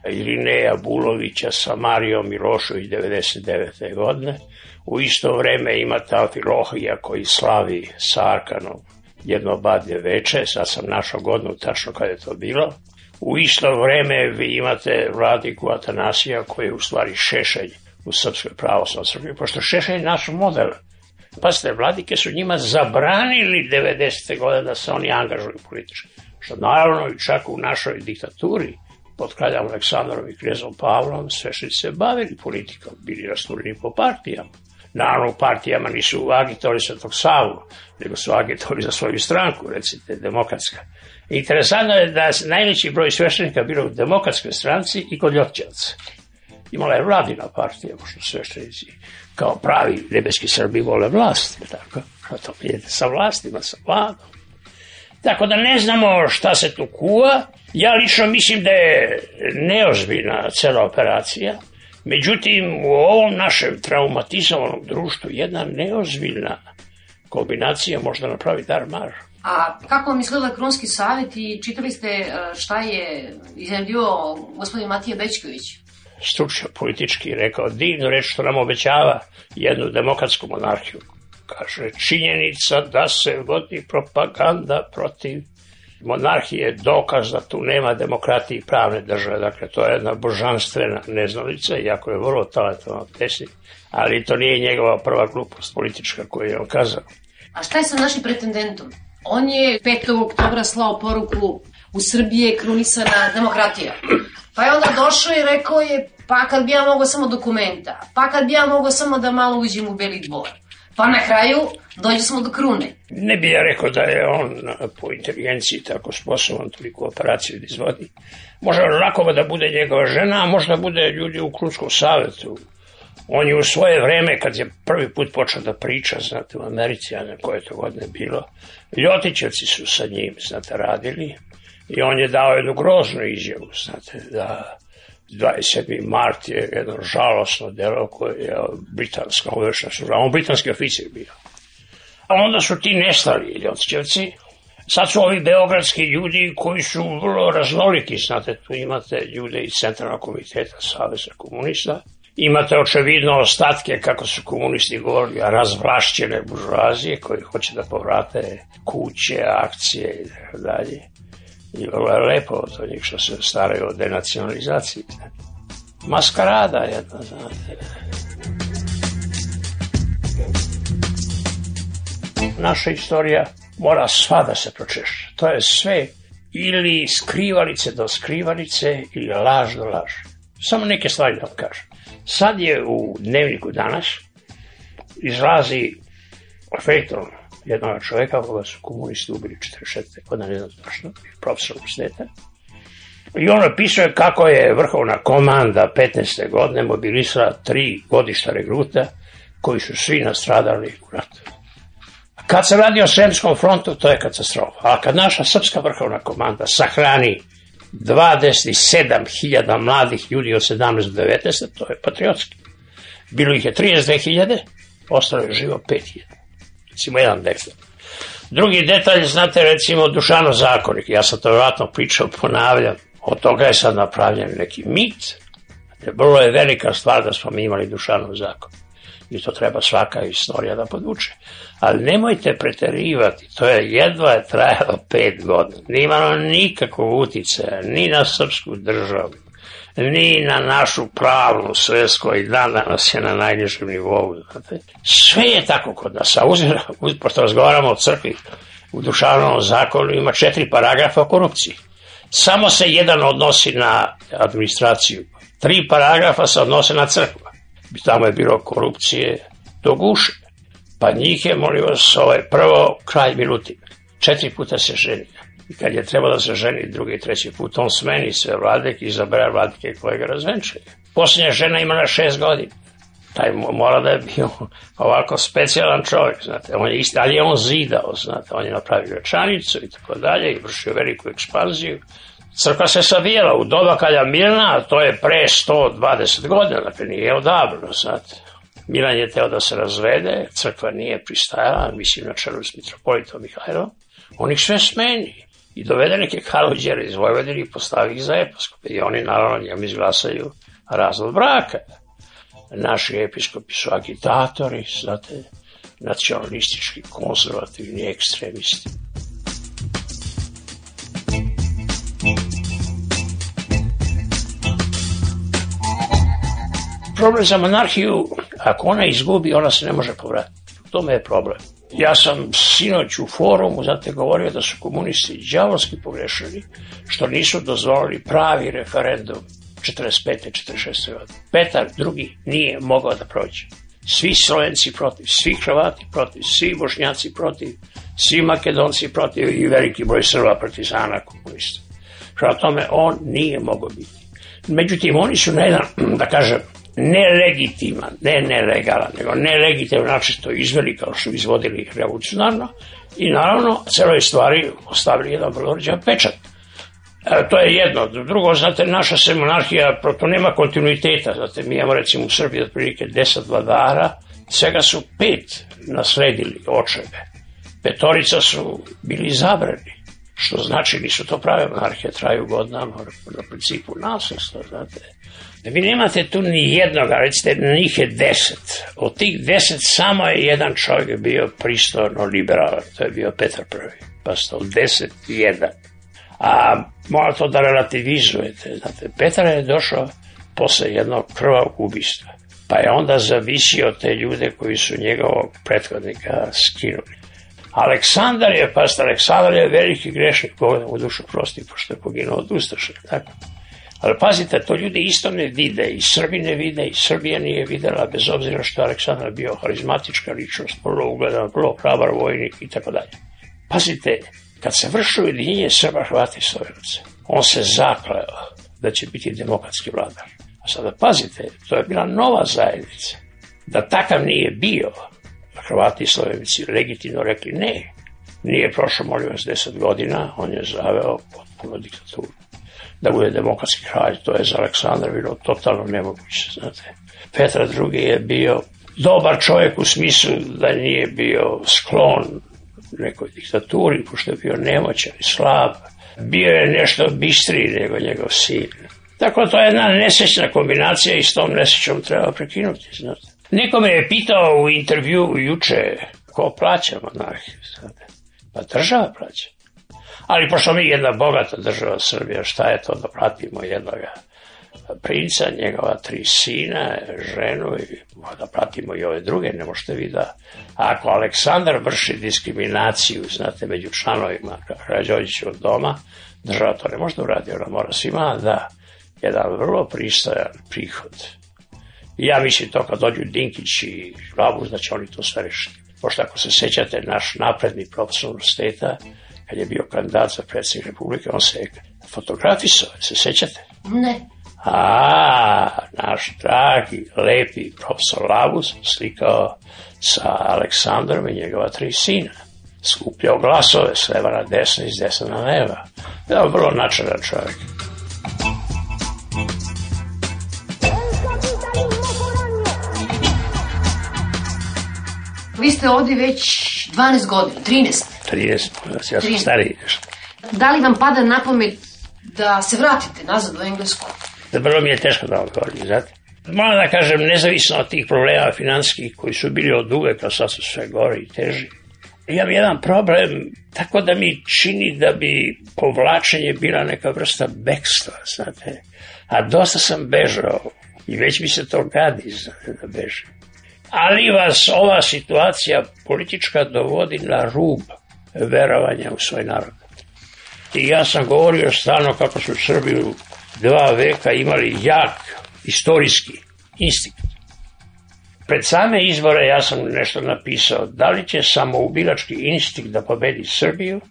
Ilineja Bulovića sa Marijom Milošović 99. godine. U isto vreme imate Alfilohija koji slavi sa Arkanom jedno badnje veče, sad sam našao godinu tačno kada je to bilo. U isto vreme vi imate vladiku Atanasija koji je u stvari Šešelj u Srpskoj pravoslavnoj crkvi, pošto Šešelj je naš model Pazite, vladike su njima zabranili 90. godine da se oni angažuju politički. Što naravno i čak u našoj diktaturi pod kraljom Aleksandrom i knjezom Pavlom svešnici se bavili politikom, bili rastureni po partijama. Naravno, partijama nisu agitori sa tog Savu, nego su agitori za svoju stranku, recite, demokratska. Interesantno je da najveći broj sveštenika bilo u demokratskoj stranci i kod Ljotčevca. Imala je vladina partija, pošto sveštenici kao pravi nebeski Srbi vole vlast, tako? To vidite sa vlastima, sa vladom. Tako da ne znamo šta se tu kuva. Ja lično mislim da je neozbiljna cela operacija. Međutim, u ovom našem traumatizovanom društvu jedna neozbiljna kombinacija možda napravi dar mar. A kako vam izgleda Krunski savjet i čitali ste e, šta je izjavio gospodin Matija Bečković? Stručno politički rekao divnu reč što nam obećava jednu demokratsku monarhiju. Kaže, činjenica da se vodi propaganda protiv monarhije dokaz da tu nema demokratije i pravne države. Dakle, to je jedna božanstvena neznalica, iako je vrlo talentovan pesnik, ali to nije njegova prva glupost politička koju je on kazao. A šta je sa našim pretendentom? On je 5. oktobra slao poruku u Srbiji je krunisana demokratija. Pa je onda došao i rekao je, pa kad bi ja mogao samo dokumenta, pa kad bi ja mogao samo da malo uđem u Beli dvor. Pa na kraju dođe smo do krune. Ne bi ja rekao da je on po inteligenciji tako sposoban toliko operaciju da izvodi. Može lako da bude njegova žena, a možda bude ljudi u Krunskom savetu. On je u svoje vreme, kad je prvi put počeo da priča, znate, u Americi, a na koje to godine bilo, Ljotićevci su sa njim, znate, radili i on je dao jednu groznu izjavu, znate, da 27. mart je jedno žalosno delo koje je britanska uvešna služba, on britanski oficir bio. A onda su ti nestali ljotčevci, sad su ovi beogradski ljudi koji su vrlo raznoliki, znate, tu imate ljude iz Centralnog komiteta Saveza komunista, imate očevidno ostatke, kako su komunisti govorili, razvlašćene buržuazije koji hoće da povrate kuće, akcije i tako dalje. I vrlo je lepo od njih što se staraju o denacionalizaciji. Maskarada jedna, znate. Naša istorija mora sva da se pročešće. To je sve ili skrivalice do skrivalice ili laž do laž. Samo neke stvari da vam kažem. Sad je u dnevniku danas izlazi Fejton jednog čoveka koga su komunisti ubili 46. godine, ne znam zašto, profesor univerziteta. I on napisuje kako je vrhovna komanda 15. godine mobilisala tri godišta regruta koji su svi nastradali u ratu. Kad se radi o Sremskom frontu, to je katastrofa. A kad naša srpska vrhovna komanda sahrani 27.000 mladih ljudi od 17 do 19, to je patriotski. Bilo ih je 32.000, ostalo je živo 5.000. Recimo jedan detalj. Drugi detalj, znate recimo Dušano zakonik, ja sam to vjerojatno pričao, ponavljam, od toga je sad napravljen neki mit, vrlo je velika stvar da smo mi imali Dušanov zakon i to treba svaka istorija da podvuče. Ali nemojte preterivati, to je jedva je trajalo pet godina. Nije imalo nikakvog uticaja ni na srpsku državu, ni na našu pravnu svest koji dan danas je na najnižem nivou. Znate. Sve je tako kod nas. A uzira, pošto razgovaramo o crkvi, u Dušanovom zakonu ima četiri paragrafa o korupciji. Samo se jedan odnosi na administraciju. Tri paragrafa se odnose na crkvu tamo je bilo korupcije do guše. Pa njih je, molim vas, ovaj, prvo kralj Milutin. Četiri puta se ženio. I kad je trebalo da se ženi drugi treći put, on smeni sve vladek i izabere vladike koje ga razvenčaju. Posljednja žena imala šest godina. Taj mora da je bio ovako specijalan čovjek, znate. On je isti, ali je on zidao, znate. On je napravio rečanicu i tako dalje i vršio veliku ekspanziju. Crkva se savijela u doba Kalja Milana, to je pre 120 godina, dakle nije odavno, znate. Milan je teo da se razvede, crkva nije pristajala, mislim na čelu s mitropolitom Mihajlom, on ih sve smeni i dovede neke kaluđere iz Vojvodine i postavi ih za episkope i oni naravno njemu izglasaju razlog braka. Naši episkopi su agitatori, znate, nacionalistički, konzervativni ekstremisti. Problem za monarhiju, ako ona izgubi, ona se ne može povratiti. U tome je problem. Ja sam sinoć u forumu zato govorio da su komunisti džavolski pogrešili što nisu dozvolili pravi referendum 45. 46. godine. Petar drugi nije mogao da prođe. Svi Slovenci protiv, svi Hrvati protiv, svi Bošnjaci protiv, svi Makedonci protiv i veliki broj Srba partizana komunista. Prema tome, on nije mogao biti. Međutim, oni su na jedan, da kažem, nelegitiman, ne nelegalan, nego nelegitiman način to izveli kao što izvodili revolucionarno i naravno celoj stvari ostavili jedan vrlo pečat. E, to je jedno. Drugo, znate, naša se monarhija, to nema kontinuiteta. Znate, mi imamo recimo u Srbiji otprilike deset vladara, svega su pet nasledili očeve. Petorica su bili zabrani što znači nisu to prave monarhije, traju godinama na principu nasljedstva, znate. Vi nemate tu ni jednoga, recite, njih je deset. Od tih deset samo je jedan čovjek bio pristojno liberalan, to je bio Petar I. Pa ste od deset jedan. A mora to da relativizujete, znate. Petar je došao posle jednog krvavog ubistva. Pa je onda zavisio te ljude koji su njegovog prethodnika skinuli. Aleksandar je, pa Aleksandar je veliki grešnik, Bog u dušu prosti, pošto je poginuo od Ustaša, tako. Ali pazite, to ljudi isto ne vide, i Srbi ne vide, i Srbija nije videla, bez obzira što Aleksandar bio harizmatička ličnost, vrlo ugledan, vrlo hrabar vojnik i tako dalje. Pazite, kad se vrši ujedinjenje Srba, Hrvata i Slovenaca, on se zakleo da će biti demokratski vladar. A sada pazite, to je bila nova zajednica. Da takav nije bio, Hrvati i Slovenici legitimno rekli ne. Nije prošlo, molim vas, deset godina, on je zaveo potpuno diktaturu. Da bude demokratski kralj, to je za Aleksandra bilo totalno nemoguće, znate. Petar II. je bio dobar čovjek u smislu da nije bio sklon nekoj diktaturi, pošto je bio nemoćan i slab. Bio je nešto bistriji nego njegov sin. Tako to je jedna nesrećna kombinacija i s tom nesrećom treba prekinuti, znate. Neko me je pitao u intervju juče ko plaća monarhiju. Pa država plaća. Ali pošto mi jedna bogata država Srbija, šta je to da platimo jednog princa, njegova tri sina, ženu i da pratimo i ove druge, ne možete vi da... Ako Aleksandar vrši diskriminaciju, znate, među članovima Krađovićevog doma, država to ne može da uradi, ona mora svima da jedan vrlo pristojan prihod ja mislim to kad dođu Dinkić i Labus da će oni to sve rešiti. Pošto ako se sećate, naš napredni profesor universiteta, kad je bio kandidat za predsjednik Republike, on se fotografisao, se sećate? Ne. A, naš dragi, lepi profesor Labus slikao sa Aleksandrom i njegova tri sina. skupljao glasove s leva na desna i s desna na leva. Ja, vrlo načaran čovjek. Vi ste ovdje već 12 godina, 13. 30, ja sam 13. stariji. Da li vam pada na pamet da se vratite nazad u Englesku? Da vrlo mi je teško da odgovorim, znate. Moram da kažem, nezavisno od tih problema finanskih koji su bili od uveka, sad su sve gore i teži. Imam jedan problem, tako da mi čini da bi povlačenje bila neka vrsta bekstva, znate. A dosta sam bežao i već mi se to gadi, znate, da bežim. Ali vas ova situacija politička dovodi na rub verovanja u svoj narod. I ja sam govorio stalno kako su Srbi u dva veka imali jak istorijski instinkt. Pred same izbore ja sam nešto napisao, da li će samoubilački instinkt da pobedi Srbiju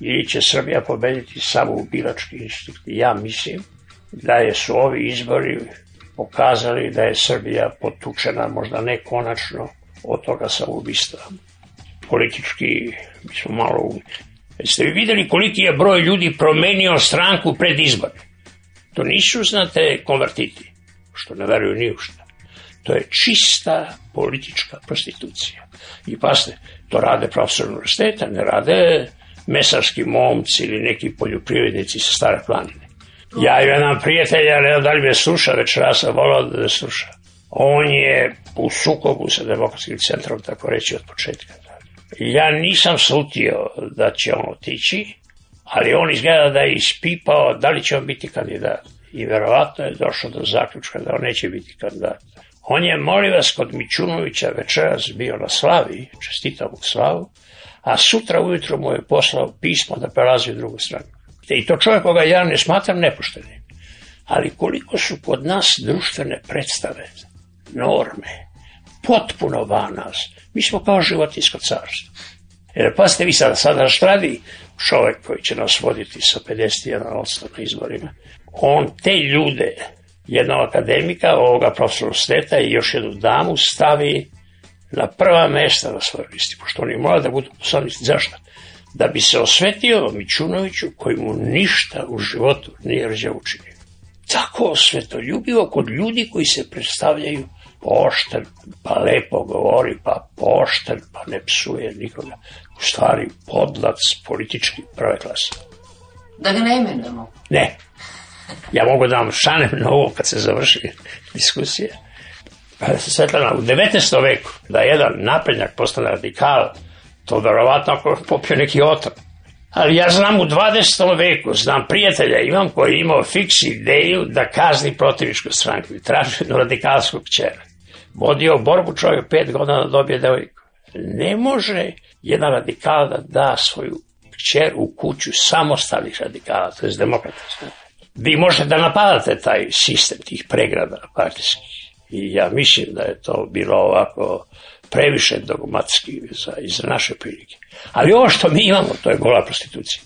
ili će Srbija pobediti samoubilački instinkt. Ja mislim da je su ovi izbori pokazali da je Srbija potučena, možda ne konačno, od toga samoubistva. Politički mi smo malo. Jeste vi videli koliki je broj ljudi promenio stranku pred izbore? To nisu, znate, konvertiti, što ne veruju ni u šta. To je čista politička prostitucija. I pasne, to rade profesor univerziteta, ne rade mesarski momci ili neki poljoprivrednici sa stare planine. Ja imam prijatelja, ne znam da li me sluša, već rasa volao da me sluša. On je u sukobu sa demokratskim centrom, tako reći, od početka. Ja nisam slutio da će on otići, ali on izgleda da je ispipao da li će on biti kandidat. I verovatno je došao do zaključka da on neće biti kandidat. On je, molim vas, kod Mićunovića večeras bio na slavi, čestitam mu slavu, a sutra ujutro mu je poslao pismo da prelazi u drugu stranu. I to čovjek koga ja ne smatram nepoštenim. Ali koliko su kod nas društvene predstave, norme, potpuno van nas. Mi smo kao životinsko carstvo. Jer pazite vi sada, sada radi čovjek koji će nas voditi sa 51% na izborima. On te ljude, jednog akademika, ovoga profesora Steta i još jednu damu stavi na prva mesta na svojoj listi, pošto oni moraju da budu poslanici. Zašto? Da bi se osvetio Mićunoviću koji mu ništa u životu nije rđa učinio. Tako svetoljubivo kod ljudi koji se predstavljaju pošten, pa lepo govori, pa pošten, pa ne psuje nikoga. U stvari podlac politički prve klase. Da ga ne imenujemo. Ne. Ja mogu da vam šanem na ovo kad se završi diskusija. Svetlana, u 19. veku da jedan naprednjak postane radikal, to verovatno ako popio neki otrov. Ali ja znam u 20. veku, znam prijatelja imam koji je imao fiks ideju da kazni protivničku stranku i traži jednu radikalsku kćera. Vodio borbu čovjek pet godina da dobije devojku. Ne može jedan radikal da da svoju kćer u kuću samostalnih radikala, to je demokrata. Vi možete da napadate taj sistem tih pregrada partijskih. I ja mislim da je to bilo ovako previše dogmatski za, za naše prilike. Ali ovo što mi imamo, to je gola prostitucija.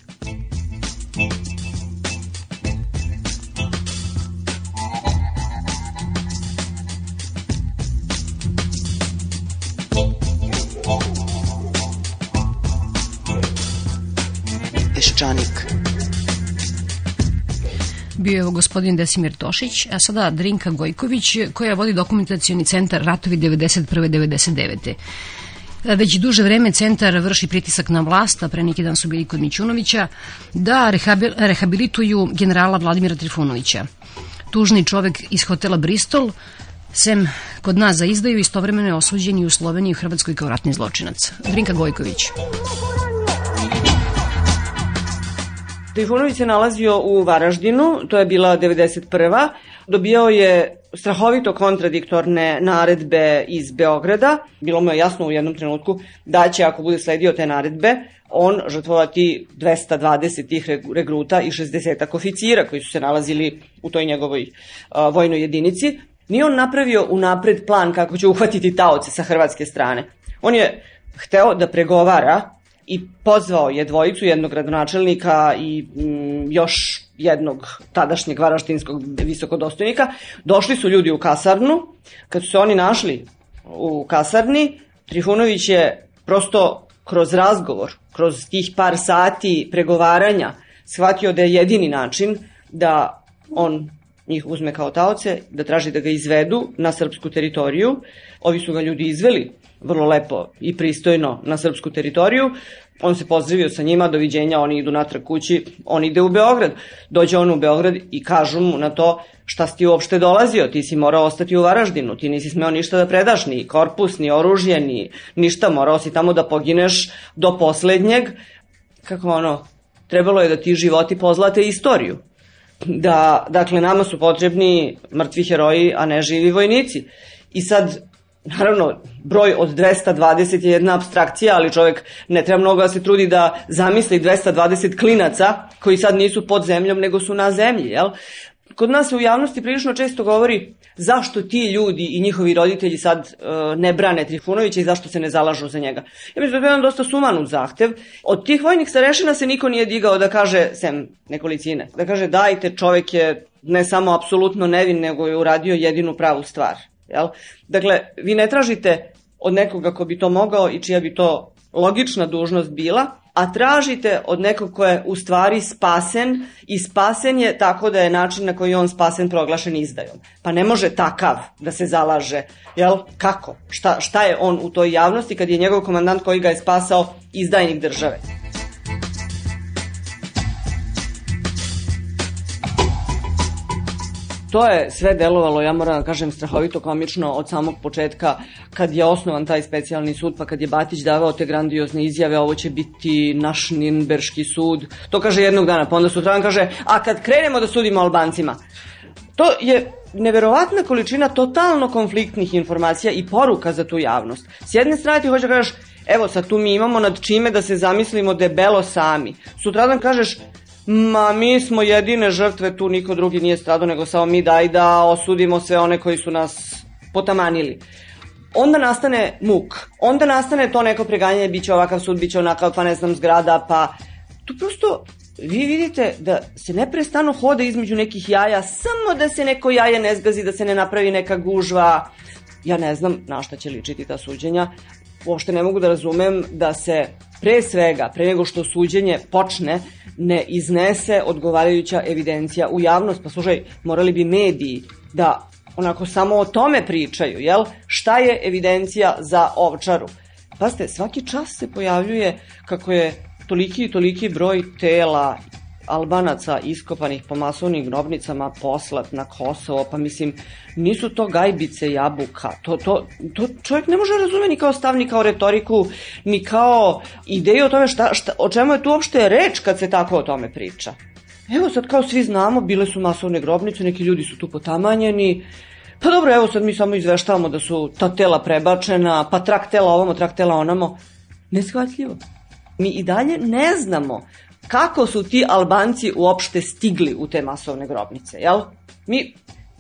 Peščanik. Bio je gospodin Desimir Tošić, a sada Drinka Gojković, koja vodi dokumentacioni centar Ratovi 91. 99. Već duže vreme centar vrši pritisak na vlast, a pre neki dan su bili kod Mićunovića, da rehabilituju generala Vladimira Trifunovića. Tužni čovek iz hotela Bristol, sem kod nas za izdaju, istovremeno je osuđen i u Sloveniji i u Hrvatskoj kao ratni zločinac. Drinka Gojković. Trifunović se nalazio u Varaždinu, to je bila 91. Dobijao je strahovito kontradiktorne naredbe iz Beograda. Bilo mu je jasno u jednom trenutku da će, ako bude sledio te naredbe, on žrtvovati 220 tih regruta i 60 oficira koji su se nalazili u toj njegovoj vojnoj jedinici. Nije on napravio unapred plan kako će uhvatiti taoce sa hrvatske strane. On je hteo da pregovara i pozvao je dvojicu, jednog gradonačelnika i mm, još jednog tadašnjeg varaštinskog visokodostojnika. Došli su ljudi u kasarnu. Kad su se oni našli u kasarni, Trifunović je prosto kroz razgovor, kroz tih par sati pregovaranja, shvatio da je jedini način da on njih uzme kao taoce, da traži da ga izvedu na srpsku teritoriju. Ovi su ga ljudi izveli vrlo lepo i pristojno na srpsku teritoriju. On se pozdravio sa njima, doviđenja, oni idu natrag kući, on ide u Beograd. Dođe on u Beograd i kažu mu na to šta si ti uopšte dolazio, ti si morao ostati u Varaždinu, ti nisi smeo ništa da predaš, ni korpus, ni oružje, ni ništa, morao si tamo da pogineš do poslednjeg. Kako ono, trebalo je da ti životi pozlate istoriju. Da, dakle, nama su potrebni mrtvi heroji, a ne živi vojnici. I sad, Naravno, broj od 220 je jedna abstrakcija, ali čovek ne treba mnogo da se trudi da zamisli 220 klinaca koji sad nisu pod zemljom, nego su na zemlji, jel? Kod nas se u javnosti prilično često govori zašto ti ljudi i njihovi roditelji sad e, ne brane Trifunovića i zašto se ne zalažu za njega. Ja mislim da je jedan dosta sumanut zahtev. Od tih vojnih starešina se niko nije digao da kaže, sem nekolicine, da kaže dajte čovek je ne samo apsolutno nevin, nego je uradio jedinu pravu stvar. Jel? Dakle, vi ne tražite od nekoga ko bi to mogao i čija bi to logična dužnost bila, a tražite od nekog ko je u stvari spasen i spasen je tako da je način na koji on spasen proglašen izdajom. Pa ne može takav da se zalaže, jel? Kako? Šta, šta je on u toj javnosti kad je njegov komandant koji ga je spasao izdajnik države? To je sve delovalo, ja moram da kažem, strahovito komično od samog početka kad je osnovan taj specijalni sud, pa kad je Batić davao te grandiozne izjave, ovo će biti naš Ninberški sud. To kaže jednog dana, pa onda sutradan kaže, a kad krenemo da sudimo Albancima. To je neverovatna količina totalno konfliktnih informacija i poruka za tu javnost. S jedne strane ti hoće da kažeš, evo sad tu mi imamo nad čime da se zamislimo debelo sami. Sutradan kažeš, Ma mi smo jedine žrtve, tu niko drugi nije stradao nego samo mi daj da osudimo sve one koji su nas potamanili. Onda nastane muk, onda nastane to neko preganjanje, bit će ovakav sud, bit će onakav, pa ne znam, zgrada, pa tu prosto vi vidite da se neprestano hoda između nekih jaja, samo da se neko jaje ne zgazi, da se ne napravi neka gužva. Ja ne znam na šta će ličiti ta suđenja. Uopšte ne mogu da razumem da se pre svega, pre nego što suđenje počne, ne iznese odgovarajuća evidencija u javnost. Pa slušaj, morali bi mediji da onako samo o tome pričaju, jel? Šta je evidencija za ovčaru? Pazite, svaki čas se pojavljuje kako je toliki i toliki broj tela Albanaca iskopanih po masovnim grobnicama poslat na Kosovo, pa mislim, nisu to gajbice jabuka. To, to, to čovjek ne može razumeti ni kao stav, ni kao retoriku, ni kao ideju o tome šta, šta, o čemu je tu uopšte reč kad se tako o tome priča. Evo sad kao svi znamo, bile su masovne grobnice, neki ljudi su tu potamanjeni, pa dobro, evo sad mi samo izveštavamo da su ta tela prebačena, pa trak tela ovamo, trak tela onamo. Neshvatljivo. Mi i dalje ne znamo kako su ti Albanci uopšte stigli u te masovne grobnice, jel? Mi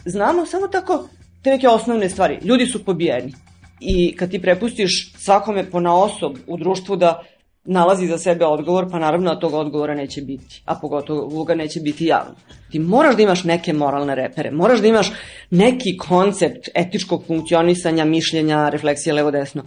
znamo samo tako te neke osnovne stvari. Ljudi su pobijeni. I kad ti prepustiš svakome po naosob u društvu da nalazi za sebe odgovor, pa naravno da tog odgovora neće biti, a pogotovo ga neće biti javno. Ti moraš da imaš neke moralne repere, moraš da imaš neki koncept etičkog funkcionisanja, mišljenja, refleksije levo-desno.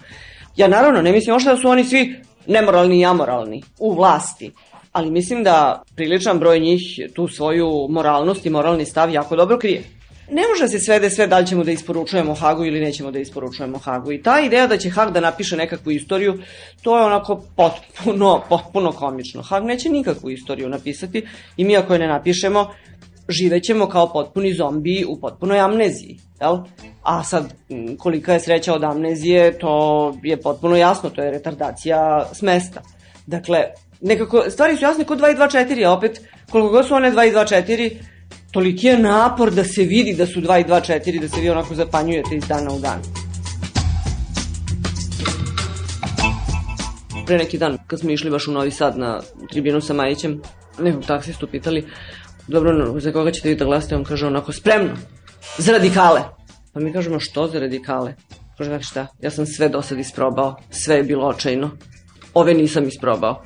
Ja naravno ne mislim ošto da su oni svi nemoralni i amoralni u vlasti, ali mislim da priličan broj njih tu svoju moralnost i moralni stav jako dobro krije. Ne može se svede sve da li ćemo da isporučujemo Hagu ili nećemo da isporučujemo Hagu. I ta ideja da će Hag da napiše nekakvu istoriju, to je onako potpuno, potpuno komično. Hag neće nikakvu istoriju napisati i mi ako je ne napišemo, živećemo kao potpuni zombiji u potpunoj amneziji. Jel? A sad, kolika je sreća od amnezije, to je potpuno jasno, to je retardacija smesta. Dakle, nekako, stvari su jasne kod 2 i 2 4, a opet, koliko god su one 2 i 2 4, toliki je napor da se vidi da su 2 i 2 4, da se vi onako zapanjujete iz dana u dan. Pre neki dan, kad smo išli baš u Novi Sad na tribinu sa Majićem, nekog taksistu pitali, dobro, za koga ćete vi da glasite? On kaže onako, spremno, za radikale. Pa mi kažemo, što za radikale? Kaže, šta, ja sam sve do sad isprobao, sve je bilo očajno. Ove nisam isprobao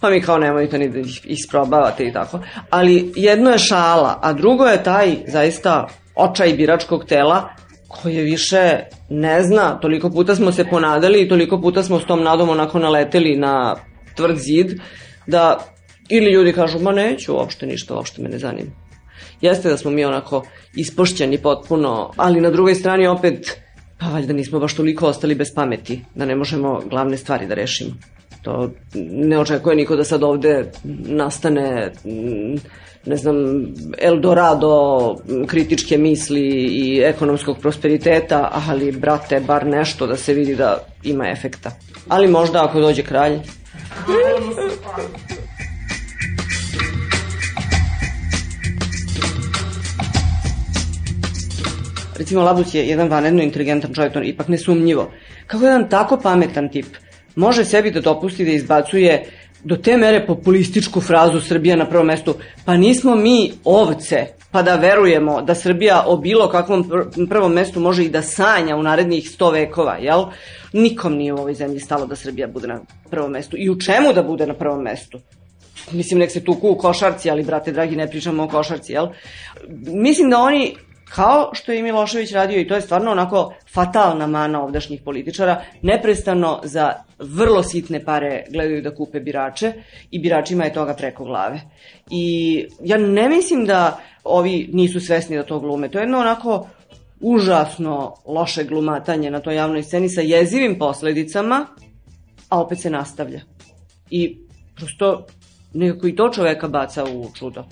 pa mi kao nemojte ni da ih isprobavate i tako. Ali jedno je šala, a drugo je taj zaista očaj biračkog tela koje više ne zna, toliko puta smo se ponadali i toliko puta smo s tom nadom onako naleteli na tvrd zid, da ili ljudi kažu, ma neću uopšte ništa, uopšte me ne zanima. Jeste da smo mi onako ispošćeni potpuno, ali na drugoj strani opet, pa valjda nismo baš toliko ostali bez pameti, da ne možemo glavne stvari da rešimo. To ne očekuje niko da sad ovde nastane ne znam, Eldorado kritičke misli i ekonomskog prosperiteta, ali, brate, bar nešto da se vidi da ima efekta. Ali možda ako dođe kralj. Recimo, Labus je jedan vanredno inteligentan čovjek, to ipak nesumnjivo. Kako jedan tako pametan tip može sebi da dopusti da izbacuje do te mere populističku frazu Srbija na prvom mestu, pa nismo mi ovce, pa da verujemo da Srbija o bilo kakvom prvom mestu može i da sanja u narednih sto vekova, jel? Nikom nije u ovoj zemlji stalo da Srbija bude na prvom mestu. I u čemu da bude na prvom mestu? Mislim, nek se tuku u košarci, ali, brate dragi, ne pričamo o košarci, jel? Mislim da oni kao što je Milošević radio i to je stvarno onako fatalna mana ovdašnjih političara, neprestano za vrlo sitne pare gledaju da kupe birače i biračima je toga preko glave. I ja ne mislim da ovi nisu svesni da to glume. To je jedno onako užasno loše glumatanje na toj javnoj sceni sa jezivim posledicama, a opet se nastavlja. I prosto nekako i to čoveka baca u čudo.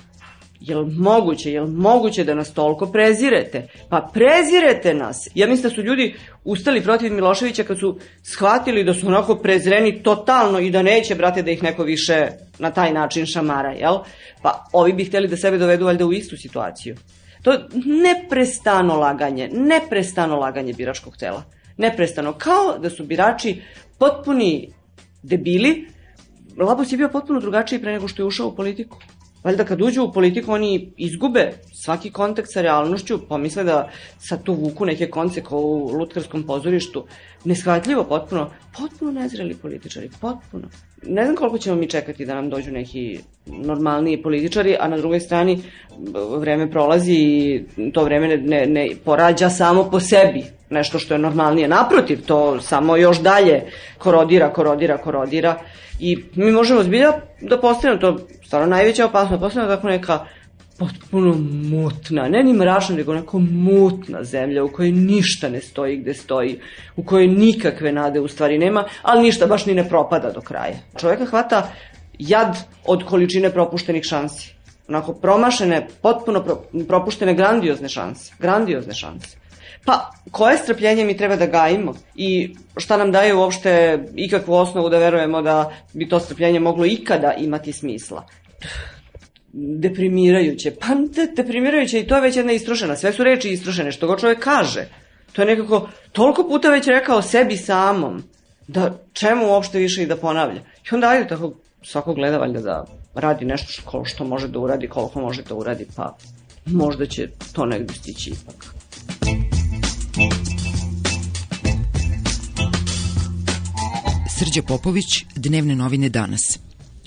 Jel moguće, jel moguće da nas toliko prezirete? Pa prezirete nas. Ja mislim da su ljudi ustali protiv Miloševića kad su shvatili da su onako prezreni totalno i da neće, brate, da ih neko više na taj način šamara, jel? Pa ovi bi hteli da sebe dovedu valjda u istu situaciju. To je neprestano laganje, neprestano laganje biračkog tela. Neprestano. Kao da su birači potpuni debili. Labus je bio potpuno drugačiji pre nego što je ušao u politiku. Valjda kad uđu u politiku oni izgube svaki kontakt sa realnošću, pomisle da sad tu vuku neke konce kao u lutkarskom pozorištu. Neshvatljivo, potpuno, potpuno nezreli političari, potpuno. Ne znam koliko ćemo mi čekati da nam dođu neki normalniji političari, a na drugoj strani vreme prolazi i to vreme ne, ne, ne porađa samo po sebi nešto što je normalnije. Naprotiv, to samo još dalje korodira, korodira, korodira i mi možemo zbilja da postavimo to stvarno najveća opasnost, postavimo tako neka potpuno mutna, ne ni mračna, nego onako mutna zemlja u kojoj ništa ne stoji gde stoji, u kojoj nikakve nade u stvari nema, ali ništa baš ni ne propada do kraja. Čoveka hvata jad od količine propuštenih šansi. Onako promašene, potpuno pro, propuštene grandiozne šanse. Grandiozne šanse. Pa, koje strpljenje mi treba da gajimo i šta nam daje uopšte ikakvu osnovu da verujemo da bi to strpljenje moglo ikada imati smisla? Deprimirajuće. Pa, de, deprimirajuće i to je već jedna istrošena. Sve su reči istrošene, što go čovjek kaže. To je nekako toliko puta već rekao sebi samom da čemu uopšte više i da ponavlja. I onda ajde tako svako gleda valjda da radi nešto što, što može da uradi, koliko može da uradi, pa možda će to negde stići ipak. Srđa Popović, Dnevne novine danas.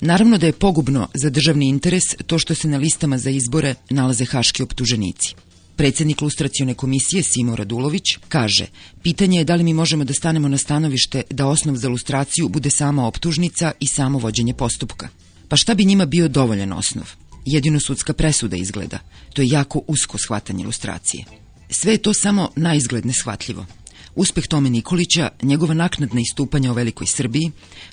Naravno da je pogubno za državni interes to što se na listama za izbore nalaze haški optuženici. Predsednik lustracione komisije Simo Radulović kaže pitanje je da li mi možemo da stanemo na stanovište da osnov za lustraciju bude sama optužnica i samo vođenje postupka. Pa šta bi njima bio dovoljan osnov? Jedino sudska presuda izgleda. To je jako usko shvatanje lustracije. Sve je to samo na izgled neshvatljivo. Uspeh Tome Nikolića, njegova naknadna istupanja o Velikoj Srbiji,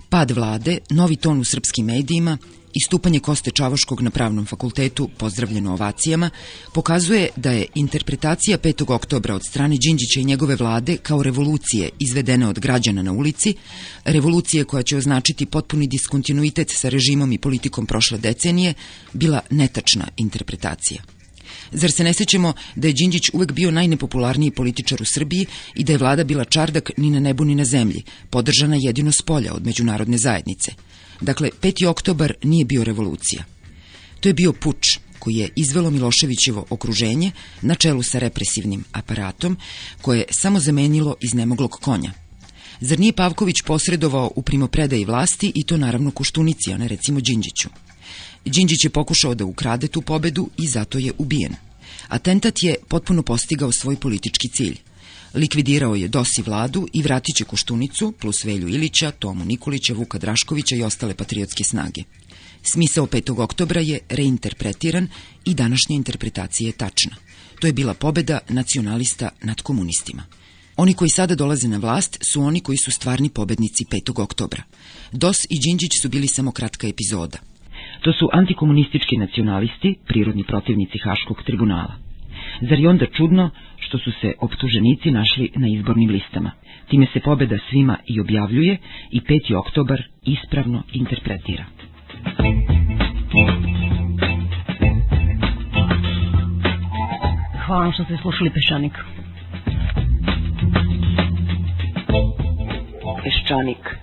pad vlade, novi ton u srpskim medijima, istupanje Koste Čavoškog na pravnom fakultetu, pozdravljeno ovacijama, pokazuje da je interpretacija 5. oktobra od strane Đinđića i njegove vlade kao revolucije izvedene od građana na ulici, revolucije koja će označiti potpuni diskontinuitet sa režimom i politikom prošle decenije, bila netačna interpretacija. Zar se ne sećamo da je Đinđić uvek bio najnepopularniji političar u Srbiji i da je vlada bila čardak ni na nebu ni na zemlji, podržana jedino s polja od međunarodne zajednice. Dakle, 5. oktobar nije bio revolucija. To je bio puč koji je izvelo Miloševićevo okruženje na čelu sa represivnim aparatom koje je samo zamenilo iz nemoglog konja. Zar nije Pavković posredovao u primopredaji vlasti i to naravno Kuštunici, a ne recimo Đinđiću? Đinđić je pokušao da ukrade tu pobedu i zato je ubijen. Atentat je potpuno postigao svoj politički cilj. Likvidirao je DOS i vladu i vratit će Koštunicu, plus Velju Ilića, Tomu Nikolića, Vuka Draškovića i ostale patriotske snage. Smisao 5. oktobra je reinterpretiran i današnja interpretacija je tačna. To je bila pobeda nacionalista nad komunistima. Oni koji sada dolaze na vlast su oni koji su stvarni pobednici 5. oktobra. DOS i Đinđić su bili samo kratka epizoda. To su antikomunistički nacionalisti, prirodni protivnici Haškog tribunala. Zar je onda čudno što su se optuženici našli na izbornim listama? Time se pobeda svima i objavljuje i 5. oktobar ispravno interpretira. Hvala vam što ste slušali Peščanik. Peščanik.